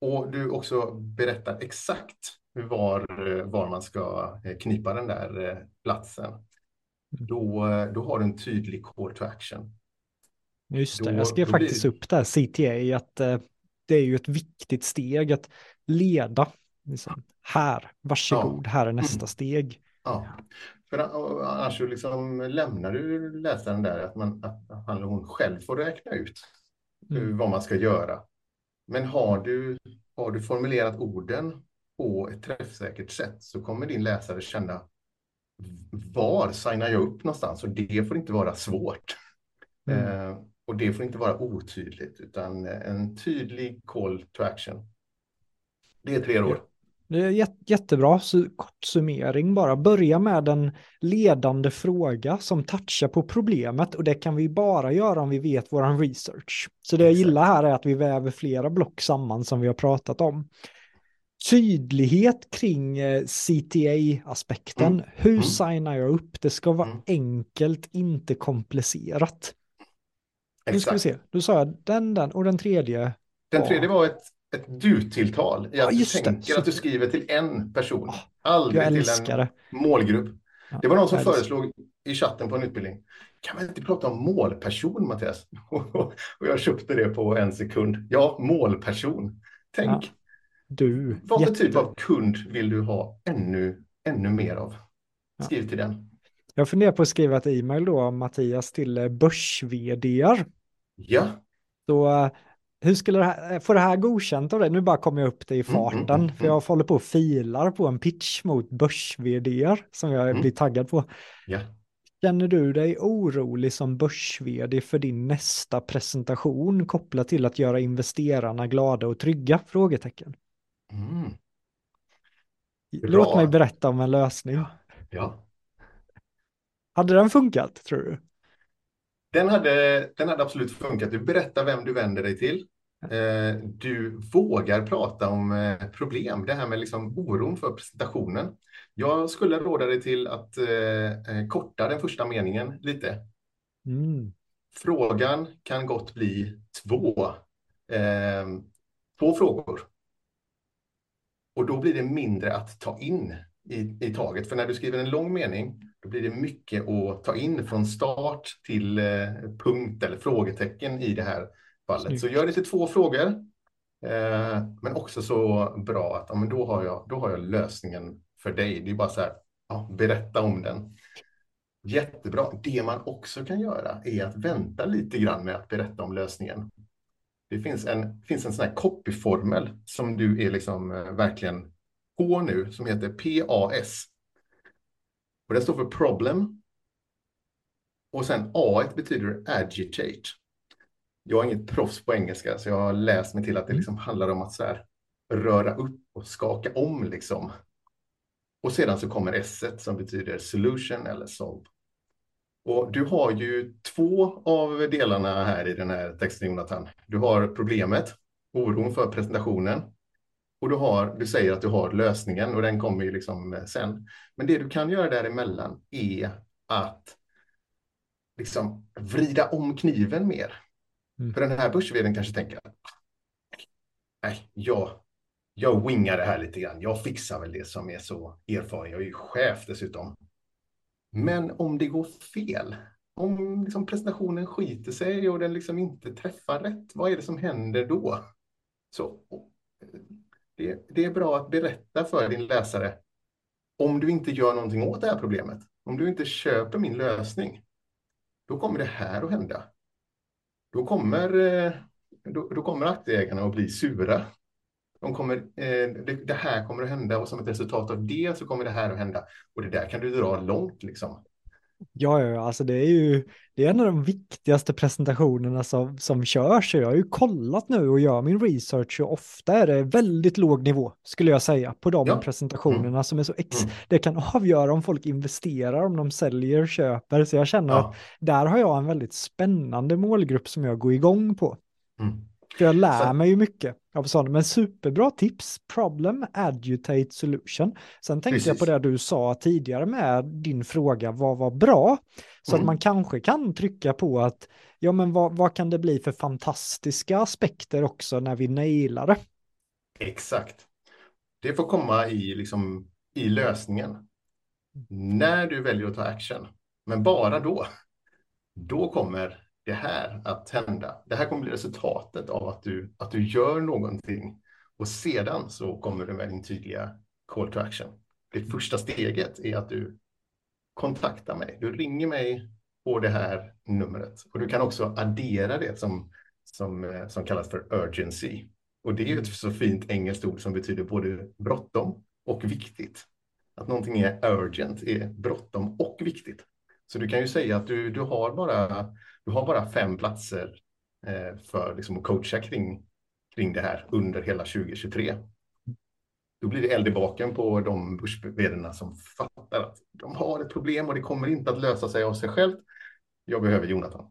och du också berättar exakt var, var man ska knipa den där platsen. Då, då har du en tydlig call to action. Just det, då, jag skrev faktiskt blir... upp det här CTA, att eh, det är ju ett viktigt steg att leda. Liksom, här, varsågod, ja. här är nästa mm. steg. Ja, för annars så liksom lämnar du läsaren där att, man, att han eller hon själv får räkna ut mm. vad man ska göra. Men har du, har du formulerat orden på ett träffsäkert sätt så kommer din läsare känna var signar jag upp någonstans? Och det får inte vara svårt. Mm. Eh, och det får inte vara otydligt, utan en tydlig call to action. Det är tre råd. Det är jättebra, så kort summering bara. Börja med en ledande fråga som touchar på problemet och det kan vi bara göra om vi vet vår research. Så det jag gillar här är att vi väver flera block samman som vi har pratat om. Tydlighet kring eh, CTA-aspekten. Mm. Hur mm. signar jag upp? Det ska vara mm. enkelt, inte komplicerat. Exakt. Nu ska vi se, då sa jag den, den och den tredje. Den tredje var ett ett du-tilltal. Ja, du tänker det. att du skriver till en person, oh, aldrig till en det. målgrupp. Ja, det var någon som föreslog i chatten på en utbildning, kan man inte prata om målperson, Mattias? (laughs) och jag köpte det på en sekund. Ja, målperson. Tänk, ja, du, vad för typ av kund vill du ha ännu, ännu mer av? Skriv till den. Jag funderar på att skriva ett e-mail då, Mattias, till börs Ja. Så hur skulle det här, få det här godkänt av dig? Nu bara kommer jag upp det i farten, mm, mm, för jag håller på och filar på en pitch mot börs som jag mm. blir taggad på. Ja. Känner du dig orolig som börs för din nästa presentation kopplat till att göra investerarna glada och trygga? Frågetecken. Mm. Låt mig berätta om en lösning. Ja. Hade den funkat, tror du? Den hade, den hade absolut funkat. Du berättar vem du vänder dig till. Eh, du vågar prata om eh, problem, det här med liksom oron för presentationen. Jag skulle råda dig till att eh, korta den första meningen lite. Mm. Frågan kan gott bli två, två frågor. Och då blir det mindre att ta in i, i taget. För när du skriver en lång mening, då blir det mycket att ta in från start till eh, punkt eller frågetecken i det här fallet. Snyggt. Så gör det till två frågor. Eh, men också så bra att ja, men då, har jag, då har jag lösningen för dig. Det är bara så här, ja, berätta om den. Jättebra. Det man också kan göra är att vänta lite grann med att berätta om lösningen. Det finns en, finns en sån här copyformel som du är liksom eh, verkligen på nu som heter PAS. Och det står för problem. Och sen A betyder agitate. Jag är inget proffs på engelska så jag har läst mig till att det liksom handlar om att så här, röra upp och skaka om liksom. Och sedan så kommer S som betyder solution eller solve. Och du har ju två av delarna här i den här texten, Jonathan. Du har problemet, oron för presentationen. Och du, har, du säger att du har lösningen och den kommer ju liksom sen. Men det du kan göra däremellan är att liksom vrida om kniven mer. Mm. För den här börs kanske tänker, nej, jag, jag wingar det här lite grann. Jag fixar väl det som är så erfaren. Jag är ju chef dessutom. Men om det går fel, om liksom presentationen skiter sig och den liksom inte träffar rätt, vad är det som händer då? Så det, det är bra att berätta för din läsare om du inte gör någonting åt det här problemet. Om du inte köper min lösning, då kommer det här att hända. Då kommer, eh, då, då kommer aktieägarna att bli sura de kommer, eh, det, det, här kommer att hända och som ett resultat av det så kommer det här att hända. Och det där kan du dra långt liksom. Ja, ja, alltså det är ju det är en av de viktigaste presentationerna som, som körs. Jag har ju kollat nu och gör min research och ofta är det väldigt låg nivå skulle jag säga på de ja. presentationerna mm. som är så ex mm. det kan avgöra om folk investerar, om de säljer, köper. Så jag känner ja. att där har jag en väldigt spännande målgrupp som jag går igång på. Mm. För jag lär så... mig ju mycket av sådana, men superbra tips. Problem, agitate, solution. Sen tänkte Precis. jag på det du sa tidigare med din fråga, vad var bra? Så mm. att man kanske kan trycka på att, ja men vad, vad kan det bli för fantastiska aspekter också när vi nailar det? Exakt. Det får komma i, liksom, i lösningen. När du väljer att ta action, men bara då. Då kommer det här att hända. Det här kommer bli resultatet av att du, att du gör någonting och sedan så kommer det med din tydliga call to action. Det första steget är att du kontaktar mig. Du ringer mig på det här numret och du kan också addera det som, som, eh, som kallas för urgency. Och det är ett så fint engelskt ord som betyder både bråttom och viktigt. Att någonting är urgent, är bråttom och viktigt. Så du kan ju säga att du, du har bara du har bara fem platser eh, för liksom, att coacha kring, kring det här under hela 2023. Då blir det eld i baken på de börs som fattar att de har ett problem och det kommer inte att lösa sig av sig självt. Jag behöver Jonathan.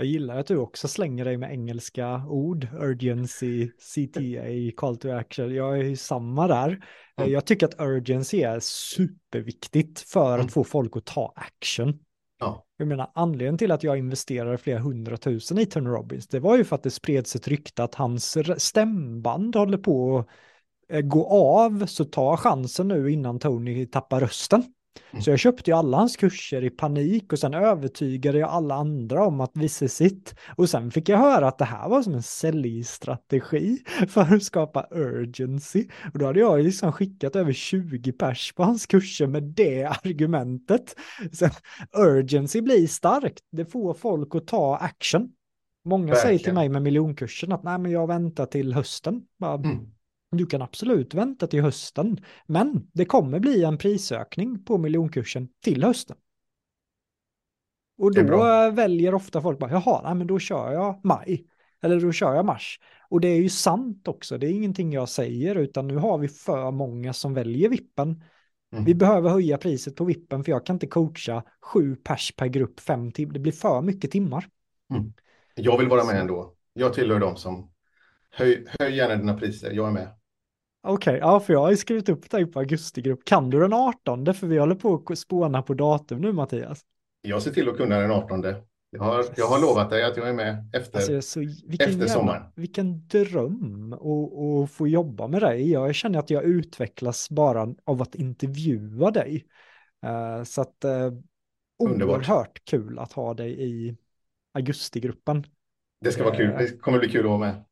Jag gillar att du också slänger dig med engelska ord, urgency, CTA, call to action. Jag är ju samma där. Mm. Jag tycker att urgency är superviktigt för mm. att få folk att ta action. Ja. Jag menar, anledningen till att jag investerade flera hundratusen i Tony Robbins, det var ju för att det spreds ett rykte att hans stämband håller på att eh, gå av, så ta chansen nu innan Tony tappar rösten. Mm. Så jag köpte ju alla hans kurser i panik och sen övertygade jag alla andra om att visa sitt. Och sen fick jag höra att det här var som en säljstrategi (laughs) för att skapa urgency. Och då hade jag liksom skickat över 20 pers på hans kurser med det (laughs) argumentet. Så urgency blir starkt, det får folk att ta action. Många Verkligen. säger till mig med miljonkursen att nej men jag väntar till hösten. Bara, mm. Du kan absolut vänta till hösten, men det kommer bli en prisökning på miljonkursen till hösten. Och då väljer ofta folk bara, jaha, nej, men då kör jag maj. Eller då kör jag mars. Och det är ju sant också, det är ingenting jag säger, utan nu har vi för många som väljer vippen. Mm. Vi behöver höja priset på vippen, för jag kan inte coacha sju pers per grupp fem timmar. Det blir för mycket timmar. Jag vill vara med ändå. Jag tillhör dem som höj, höj gärna dina priser. Jag är med. Okej, ja, för jag har ju skrivit upp dig på augustigrupp. Kan du den 18? För vi håller på att spåna på datum nu, Mattias. Jag ser till att kunna den 18. Jag har, jag har lovat dig att jag är med efter. Alltså, så, vilken, efter sommaren. vilken dröm att få jobba med dig. Jag känner att jag utvecklas bara av att intervjua dig. Eh, så att uh, Underbart. oerhört kul att ha dig i augustigruppen. det ska vara kul. Det kommer bli kul att vara med.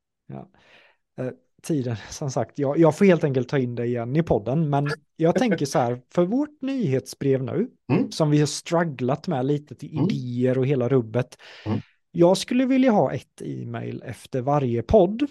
Tiden, som sagt, jag, jag får helt enkelt ta in dig igen i podden, men jag tänker så här, för vårt nyhetsbrev nu, Mm. som vi har strugglat med lite till Mm. idéer och hela rubbet, Mm. jag skulle vilja ha ett e-mail efter varje podd,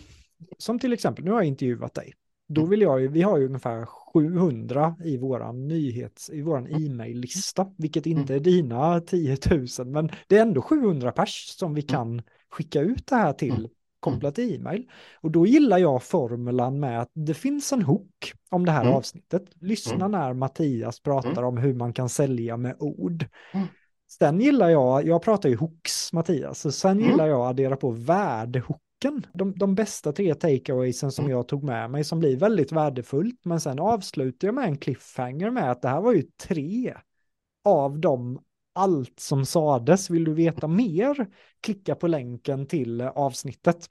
som till exempel, nu har jag intervjuat dig, då Mm. vill jag ju, vi har ju ungefär 700 i våran nyhets, i våran e-mail-lista, vilket Mm. inte är dina 10 000, men det är ändå 700 pers som vi kan skicka ut det här till Mm. Kopplat till e-mail. Och då gillar jag formulan med att det finns en hook om det här Mm. avsnittet. Lyssna när Mattias pratar om hur man kan sälja med ord. Mm. Sen gillar jag, jag pratar ju hooks Mattias, så sen Mm. gillar jag att addera på värdehooken. De, de bästa tre takeawaysen som Mm. jag tog med mig som blir väldigt värdefullt, men sen avslutar jag med en cliffhanger med att det här var ju tre av dem allt som sades. Vill du veta mer? Klicka på länken till avsnittet.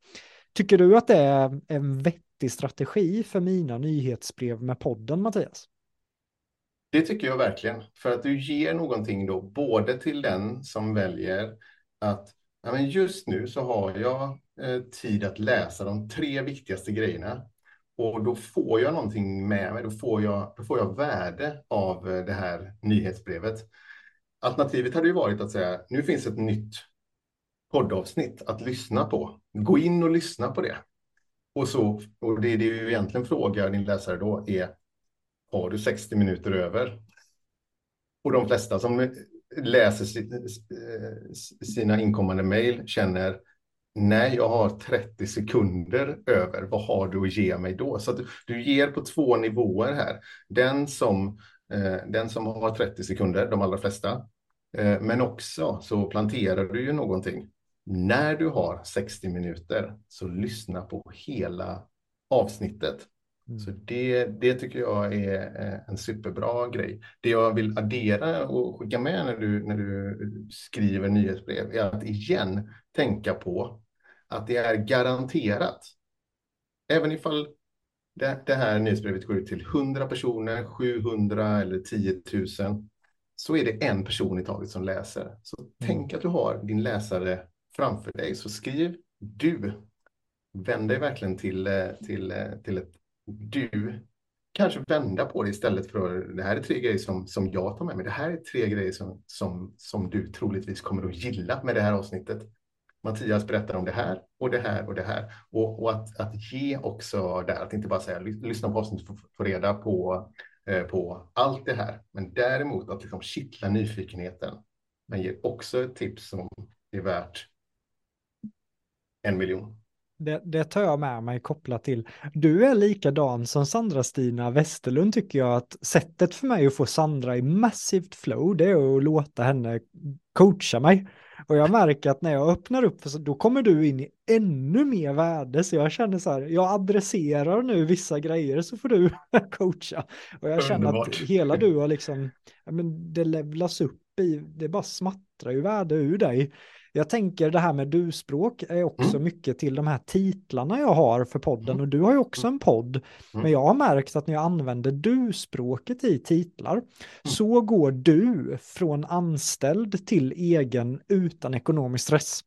Tycker du att det är en vettig strategi för mina nyhetsbrev med podden, Mattias? Det tycker jag verkligen. För att du ger någonting då, både till den som väljer att ja, men just nu så har jag eh, tid att läsa de tre viktigaste grejerna. Och då får jag någonting med mig, då får jag, då får jag värde av eh, det här nyhetsbrevet. Alternativet hade ju varit att säga, nu finns ett nytt poddavsnitt att lyssna på. Gå in och lyssna på det. Och, så, och det, det ju egentligen frågar din läsare då är, har du 60 minuter över? Och de flesta som läser eh, sina inkommande mejl känner nej, jag har 30 sekunder över. Vad har du att ge mig då? Så att du, du ger på två nivåer här. Den som, eh, den som har 30 sekunder, de allra flesta, men också så planterar du ju någonting. När du har 60 minuter så lyssna på hela avsnittet. Så det, det tycker jag är eh, en superbra grej. Det jag vill addera och skicka med när du, när du skriver nyhetsbrev är att igen tänka på att det är garanterat. Även ifall det, det här nyhetsbrevet går ut till 100 personer, 700 eller 10 000 så är det en person i taget som läser. Så tänk att du har din läsare framför dig. Så skriv du. Vänd dig verkligen till, eh, till, eh, till ett du kanske vända på det istället för det här är tre grejer som, som jag tar med mig. Det här är tre grejer som, som, som du troligtvis kommer att gilla med det här avsnittet. Mattias berättar om det här och det här och det här. Och, och att, att ge också där, att inte bara säga lyssna på avsnittet för att få reda på, Eh, på allt det här. Men däremot att liksom kittla nyfikenheten. Men ger också ett tips som är värt en miljon. Det, det tar jag med mig kopplat till. Du är likadan som Sandra-Stina Westerlund tycker jag att sättet för mig att få Sandra i massivt flow det är att låta henne coacha mig. Och jag märker att när jag öppnar upp så då kommer du in i ännu mer värde. Så jag känner så här, jag adresserar nu vissa grejer så får du (laughs) coacha. Och jag känner Underbart. att hela du har liksom, ja, men det levlas upp i, det bara smattrar ju värde ur dig. Jag tänker det här med du-språk är också Mm. mycket till de här titlarna jag har för podden och du har ju också en podd. Mm. Men jag har märkt att när jag använder du-språket i titlar Mm. så går du från anställd till egen utan ekonomisk stress.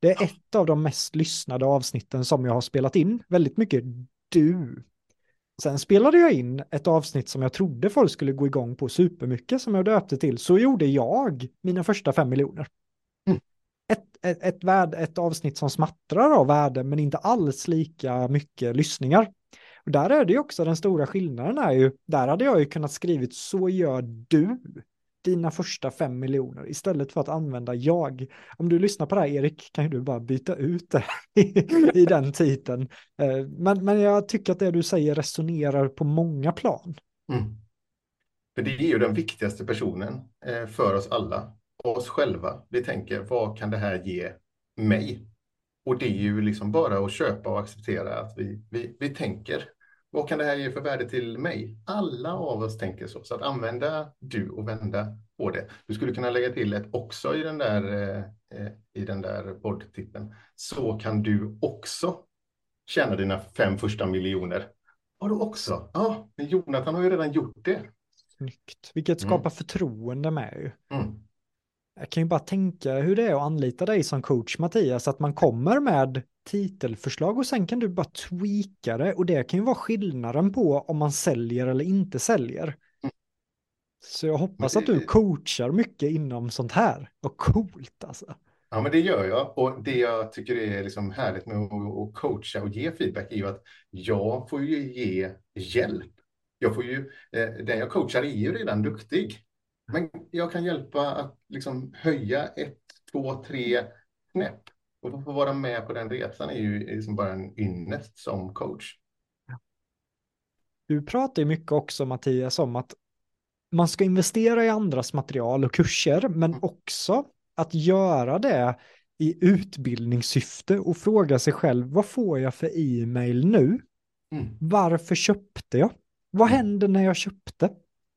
Det är ett av de mest lyssnade avsnitten som jag har spelat in. Väldigt mycket du. Sen spelade jag in ett avsnitt som jag trodde folk skulle gå igång på supermycket som jag döpte till. Så gjorde jag mina första fem miljoner. Ett, ett, ett, värde, ett avsnitt som smattrar av värde men inte alls lika mycket lyssningar. Och där är det ju också den stora skillnaden är ju, där hade jag ju kunnat skrivit så gör du. dina första fem miljoner istället för att använda jag. Om du lyssnar på det här Erik kan ju du bara byta ut det (laughs) i den titeln. Eh, men, men jag tycker att det du säger resonerar på många plan. Mm. För det är ju den viktigaste personen eh, för oss alla, oss själva. Vi tänker, vad kan det här ge mig? Och det är ju liksom bara att köpa och acceptera att vi, vi, vi tänker vad kan det här ge för värde till mig? Alla av oss tänker så, så att använda du och vända på det. Du skulle kunna lägga till ett också i den där, eh, i den där poddtiteln. Så kan du också tjäna dina fem första miljoner. Du också? Ja, men Jonathan har ju redan gjort det. Snyggt, vilket skapar mm. förtroende med ju. Mm. Jag kan ju bara tänka hur det är att anlita dig som coach Mattias, att man kommer med titelförslag och sen kan du bara tweaka det och det kan ju vara skillnaden på om man säljer eller inte säljer. Så jag hoppas att du coachar mycket inom sånt här. Vad coolt alltså. Ja, men det gör jag. Och det jag tycker är liksom härligt med att coacha och ge feedback är ju att jag får ju ge hjälp. Jag får ju, eh, den jag coachar är ju redan duktig. Men jag kan hjälpa att liksom höja ett, två, tre knäpp och få vara med på den resan är ju liksom bara en ynnest som coach. Du pratar ju mycket också Mattias om att man ska investera i andras material och kurser, men mm. också att göra det i utbildningssyfte och fråga sig själv, vad får jag för e-mail nu? Mm. Varför köpte jag? Vad mm. hände när jag köpte?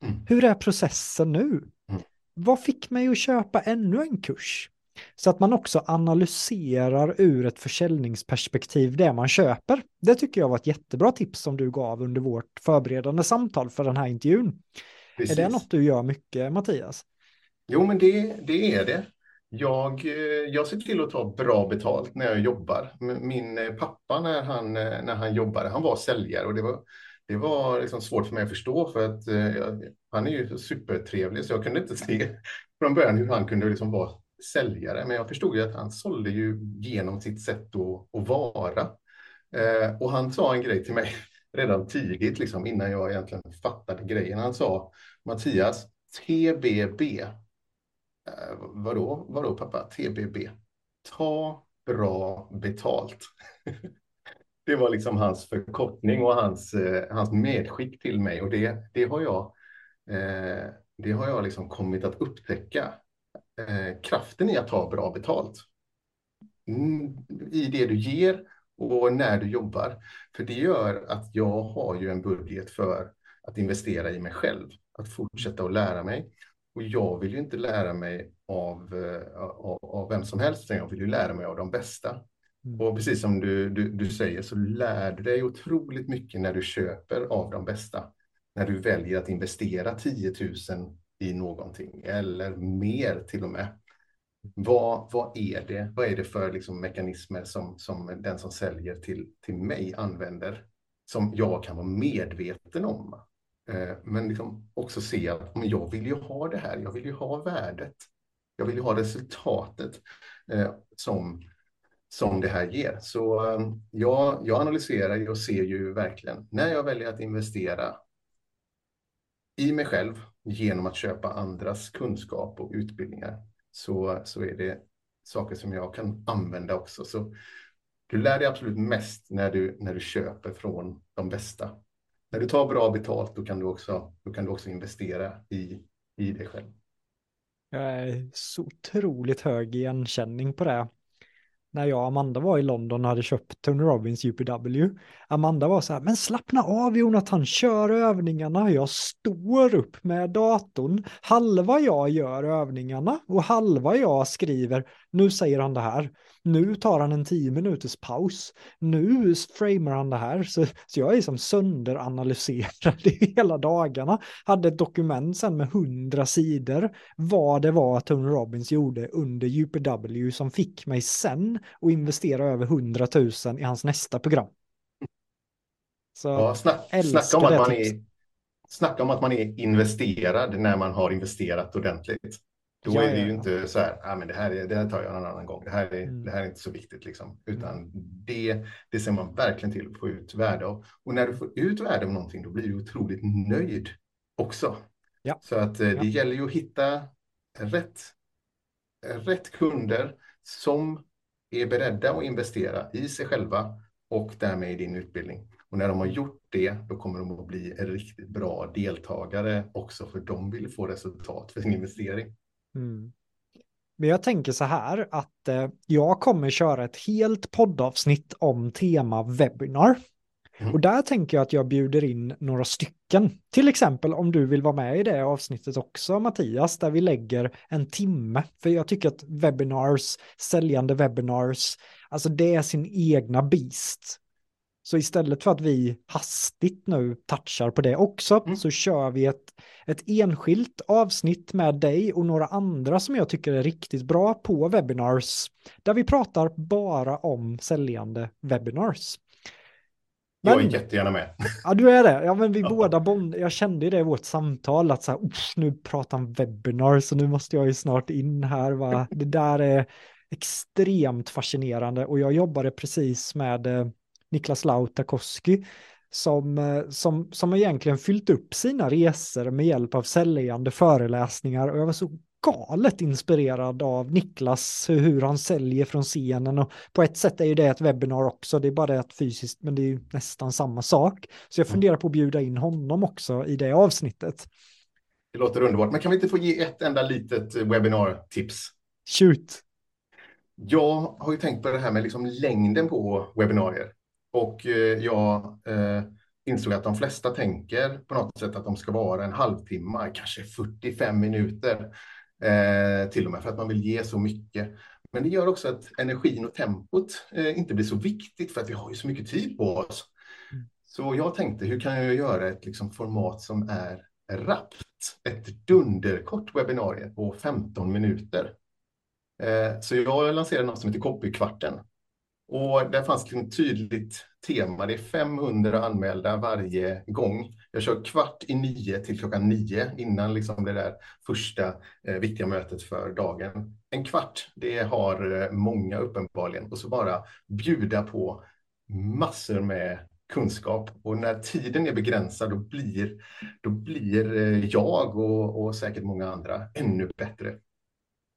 Mm. Hur är processen nu? Mm. Vad fick mig att köpa ännu en kurs? Så att man också analyserar ur ett försäljningsperspektiv det man köper. Det tycker jag var ett jättebra tips som du gav under vårt förberedande samtal för den här intervjun. Precis. Är det något du gör mycket, Mattias? Jo, men det, det är det. Jag, jag ser till att ta bra betalt när jag jobbar. Min pappa när han, när han jobbade, han var säljare och det var, det var liksom svårt för mig att förstå för att eh, han är ju supertrevlig så jag kunde inte (laughs) se från början hur han kunde liksom vara säljare, men jag förstod ju att han sålde ju genom sitt sätt att, att vara. Eh, och han sa en grej till mig (laughs) redan tidigt, liksom, innan jag egentligen fattade grejen. Han sa Mattias, TBB. Eh, vadå, vadå pappa? TBB. Ta bra betalt. (laughs) det var liksom hans förkortning och hans, eh, hans medskick till mig och det, det har jag eh, det har jag liksom kommit att upptäcka eh, kraften i att ta bra betalt. Mm, I det du ger och när du jobbar. För det gör att jag har ju en budget för att investera i mig själv, att fortsätta att lära mig. Och jag vill ju inte lära mig av, eh, av, av vem som helst, utan jag vill ju lära mig av de bästa. Mm. Och precis som du, du, du säger så lär du dig otroligt mycket när du köper av de bästa. När du väljer att investera 10 000 i någonting eller mer till och med. Vad, vad är det? Vad är det för liksom mekanismer som, som den som säljer till, till mig använder som jag kan vara medveten om? Eh, men liksom också se att men jag vill ju ha det här. Jag vill ju ha värdet. Jag vill ju ha resultatet eh, som, som det här ger. Så ehm, jag, jag analyserar och ser ju verkligen när jag väljer att investera i mig själv genom att köpa andras kunskap och utbildningar så, så är det saker som jag kan använda också. Så du lär dig absolut mest när du, när du köper från de bästa. När du tar bra betalt, då kan du också, då kan du också investera i, i dig själv. Jag är så otroligt hög igenkänning på det när jag och Amanda var i London och hade köpt Tony Robbins UPW. Amanda var så här, men slappna av Jonathan, kör övningarna. Jag står upp med datorn. Halva jag gör övningarna och halva jag skriver, nu säger han det här. Nu tar han en tio minuters paus. Nu framar han det här. Så, så jag är som sönderanalyserad i hela dagarna. Hade ett dokument sen med hundra sidor vad det var Tony Robbins gjorde under UPW som fick mig sen att investera över hundra tusen i hans nästa program. Så ja, snack, snacka, om att man är, snacka om att man är investerad när man har investerat ordentligt. Då ja, är det ju inte så här, ah, men det, här är, det här tar jag en annan gång, det här är, mm. det här är inte så viktigt. Liksom. Utan mm. det, det ser man verkligen till att få ut värde av. Och när du får ut värde av någonting, då blir du otroligt nöjd också. Ja. Så att eh, det Ja. gäller ju att hitta rätt, rätt kunder som är beredda att investera i sig själva och därmed i din utbildning. Och när de har gjort det, då kommer de att bli en riktigt bra deltagare också, för de vill få resultat för sin investering. Mm. Men jag tänker så här att eh, jag kommer köra ett helt poddavsnitt om tema webbinar. Mm. Och där tänker jag att jag bjuder in några stycken. Till exempel om du vill vara med i det avsnittet också, Mattias, där vi lägger en timme. För jag tycker att webinars, säljande webinars, alltså det är sin egna beast. Så istället för att vi hastigt nu touchar på det också, Mm. så kör vi ett, ett enskilt avsnitt med dig och några andra som jag tycker är riktigt bra på webinars, där vi pratar bara om säljande webinars. Jag Men- är jättegärna med. Ja, du är det. Ja, men vi båda bond, jag kände det i vårt samtal att så här, "Uff, nu pratar han webbinar så nu måste jag ju snart in här va. Det där är extremt fascinerande och jag jobbade precis med eh, Niklas Lautakoski som, eh, som, som egentligen fyllt upp sina resor med hjälp av säljande föreläsningar och jag var så galet inspirerad av Niklas, hur, han säljer från scenen och på ett sätt är ju det ett webbinar också, det är bara det att fysiskt, men det är ju nästan samma sak. Så jag Mm. funderar på att bjuda in honom också i det avsnittet. Det låter underbart. Men kan vi inte få ge ett enda litet webbinartips? Shoot! Jag har ju tänkt på det här med liksom längden på webbinarier. Och eh, jag eh, insåg att de flesta tänker på något sätt att de ska vara en halvtimme, kanske 45 minuter eh, till och med, för att man vill ge så mycket. Men det gör också att energin och tempot inte blir så viktigt, för att vi har ju så mycket tid på oss. Mm. Så jag tänkte, hur kan jag göra ett liksom, format som är rappt? Ett dunderkort webbinarie på 15 minuter. Så jag lanserade något som heter Copykvarten. Och där fanns det ett tydligt tema. Det är 500 anmälda varje gång. Jag kör kvart i nio till klockan nio innan liksom det där första eh, viktiga mötet för dagen. En kvart, det har eh, många uppenbarligen. Och så bara bjuda på massor med kunskap. Och när tiden är begränsad, då blir, då blir eh, jag och, och säkert många andra ännu bättre.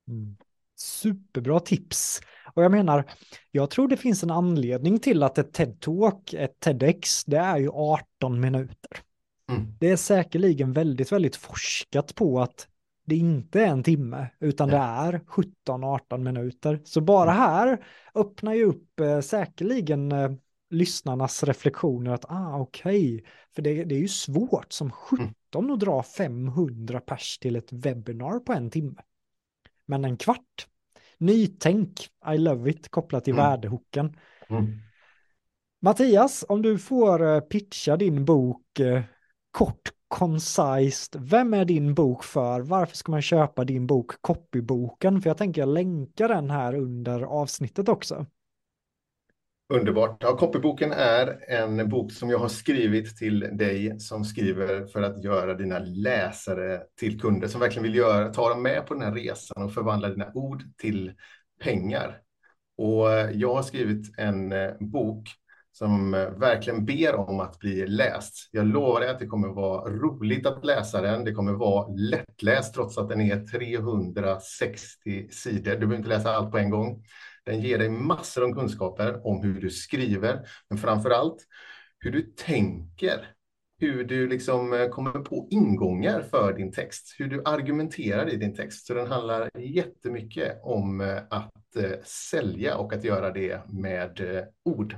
Mm. Superbra tips. Och jag menar, jag tror det finns en anledning till att ett TED-talk, ett TEDx, det är ju 18 minuter. Mm. Det är säkerligen väldigt, väldigt forskat på att det inte är en timme, utan det är 17-18 minuter. Så bara här öppnar ju upp eh, säkerligen eh, lyssnarnas reflektioner att, ah okej, för det, det är ju svårt som 17 att dra 500 pers till ett webbinar på en timme. Men en kvart, nytänk, I love it, kopplat till Mm. värdehooken. Mm. Mattias, om du får eh, pitcha din bok eh, kort, concist, vem är din bok för? Varför ska man köpa din bok Copyboken? För jag tänker länka den här under avsnittet också. Underbart. Ja, Copyboken är en bok som jag har skrivit till dig som skriver för att göra dina läsare till kunder som verkligen vill göra, ta dem med på den här resan och förvandla dina ord till pengar. Och eh, jag har skrivit en eh, bok som eh, verkligen ber om att bli läst. Jag lovar dig att det kommer vara roligt att läsa den. Det kommer vara lättläst trots att den är 360 sidor. Du behöver inte läsa allt på en gång. Den ger dig massor av kunskaper om hur du skriver, men framför allt hur du tänker. Hur du liksom eh, kommer på ingångar för din text, hur du argumenterar i din text. Så den handlar jättemycket om eh, att eh, sälja och att göra det med ord.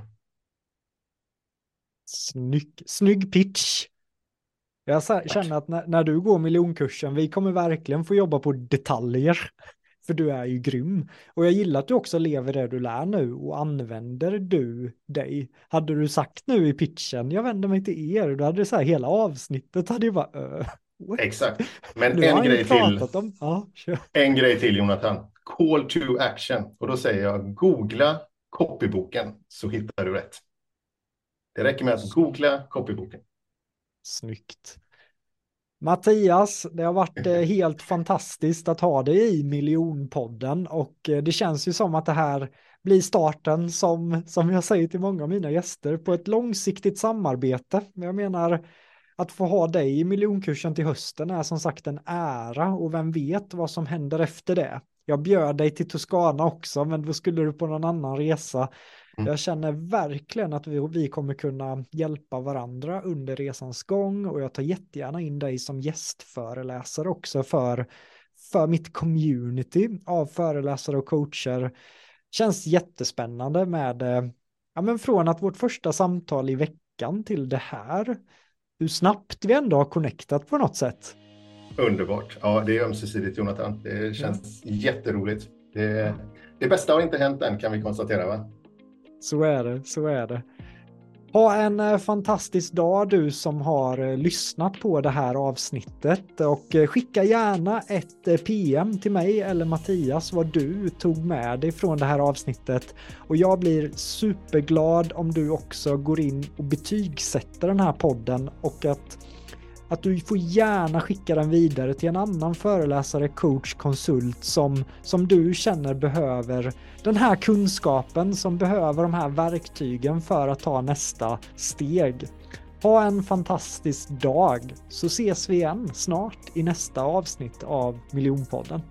Snygg, snygg pitch. Jag känner att när, när du går miljonkursen, vi kommer verkligen få jobba på detaljer. För du är ju grym. Och jag gillar att du också lever det du lär nu och använder du dig. Hade du sagt nu i pitchen, jag vänder mig till er, då hade det så här hela avsnittet hade ju bara, uh? Exakt. Men en grej till. om, ja. En grej till Jonathan. Call to action. Och då säger jag googla copyboken så hittar du rätt. Det räcker med att googla copyboken. Snyggt. Mattias, det har varit eh, helt fantastiskt att ha dig i miljonpodden och eh, det känns ju som att det här blir starten som, som jag säger till många av mina gäster på ett långsiktigt samarbete. Jag menar, att få ha dig i miljonkursen till hösten är som sagt en ära och vem vet vad som händer efter det. Jag bjöd dig till Toscana också, men då skulle du på någon annan resa. Mm. Jag känner verkligen att vi, vi kommer kunna hjälpa varandra under resans gång och jag tar jättegärna in dig som gästföreläsare också för, för mitt community av föreläsare och coacher. Känns jättespännande med, eh, ja men från att vårt första samtal i veckan till det här, hur snabbt vi ändå har connectat på något sätt. Underbart. Ja, det är ömsesidigt Jonathan. Det känns ja. jätteroligt. Det, det bästa har inte hänt än kan vi konstatera va? Så är det, så är det. Ha en eh, fantastisk dag du som har eh, lyssnat på det här avsnittet och eh, skicka gärna ett PM till mig eller Mattias vad du tog med dig från det här avsnittet. Och jag blir superglad om du också går in och betygsätter den här podden och att att du får gärna skicka den vidare till en annan föreläsare, coach, konsult som, som du känner behöver den här kunskapen, som behöver de här verktygen för att ta nästa steg. Ha en fantastisk dag så ses vi igen snart i nästa avsnitt av Miljonpodden.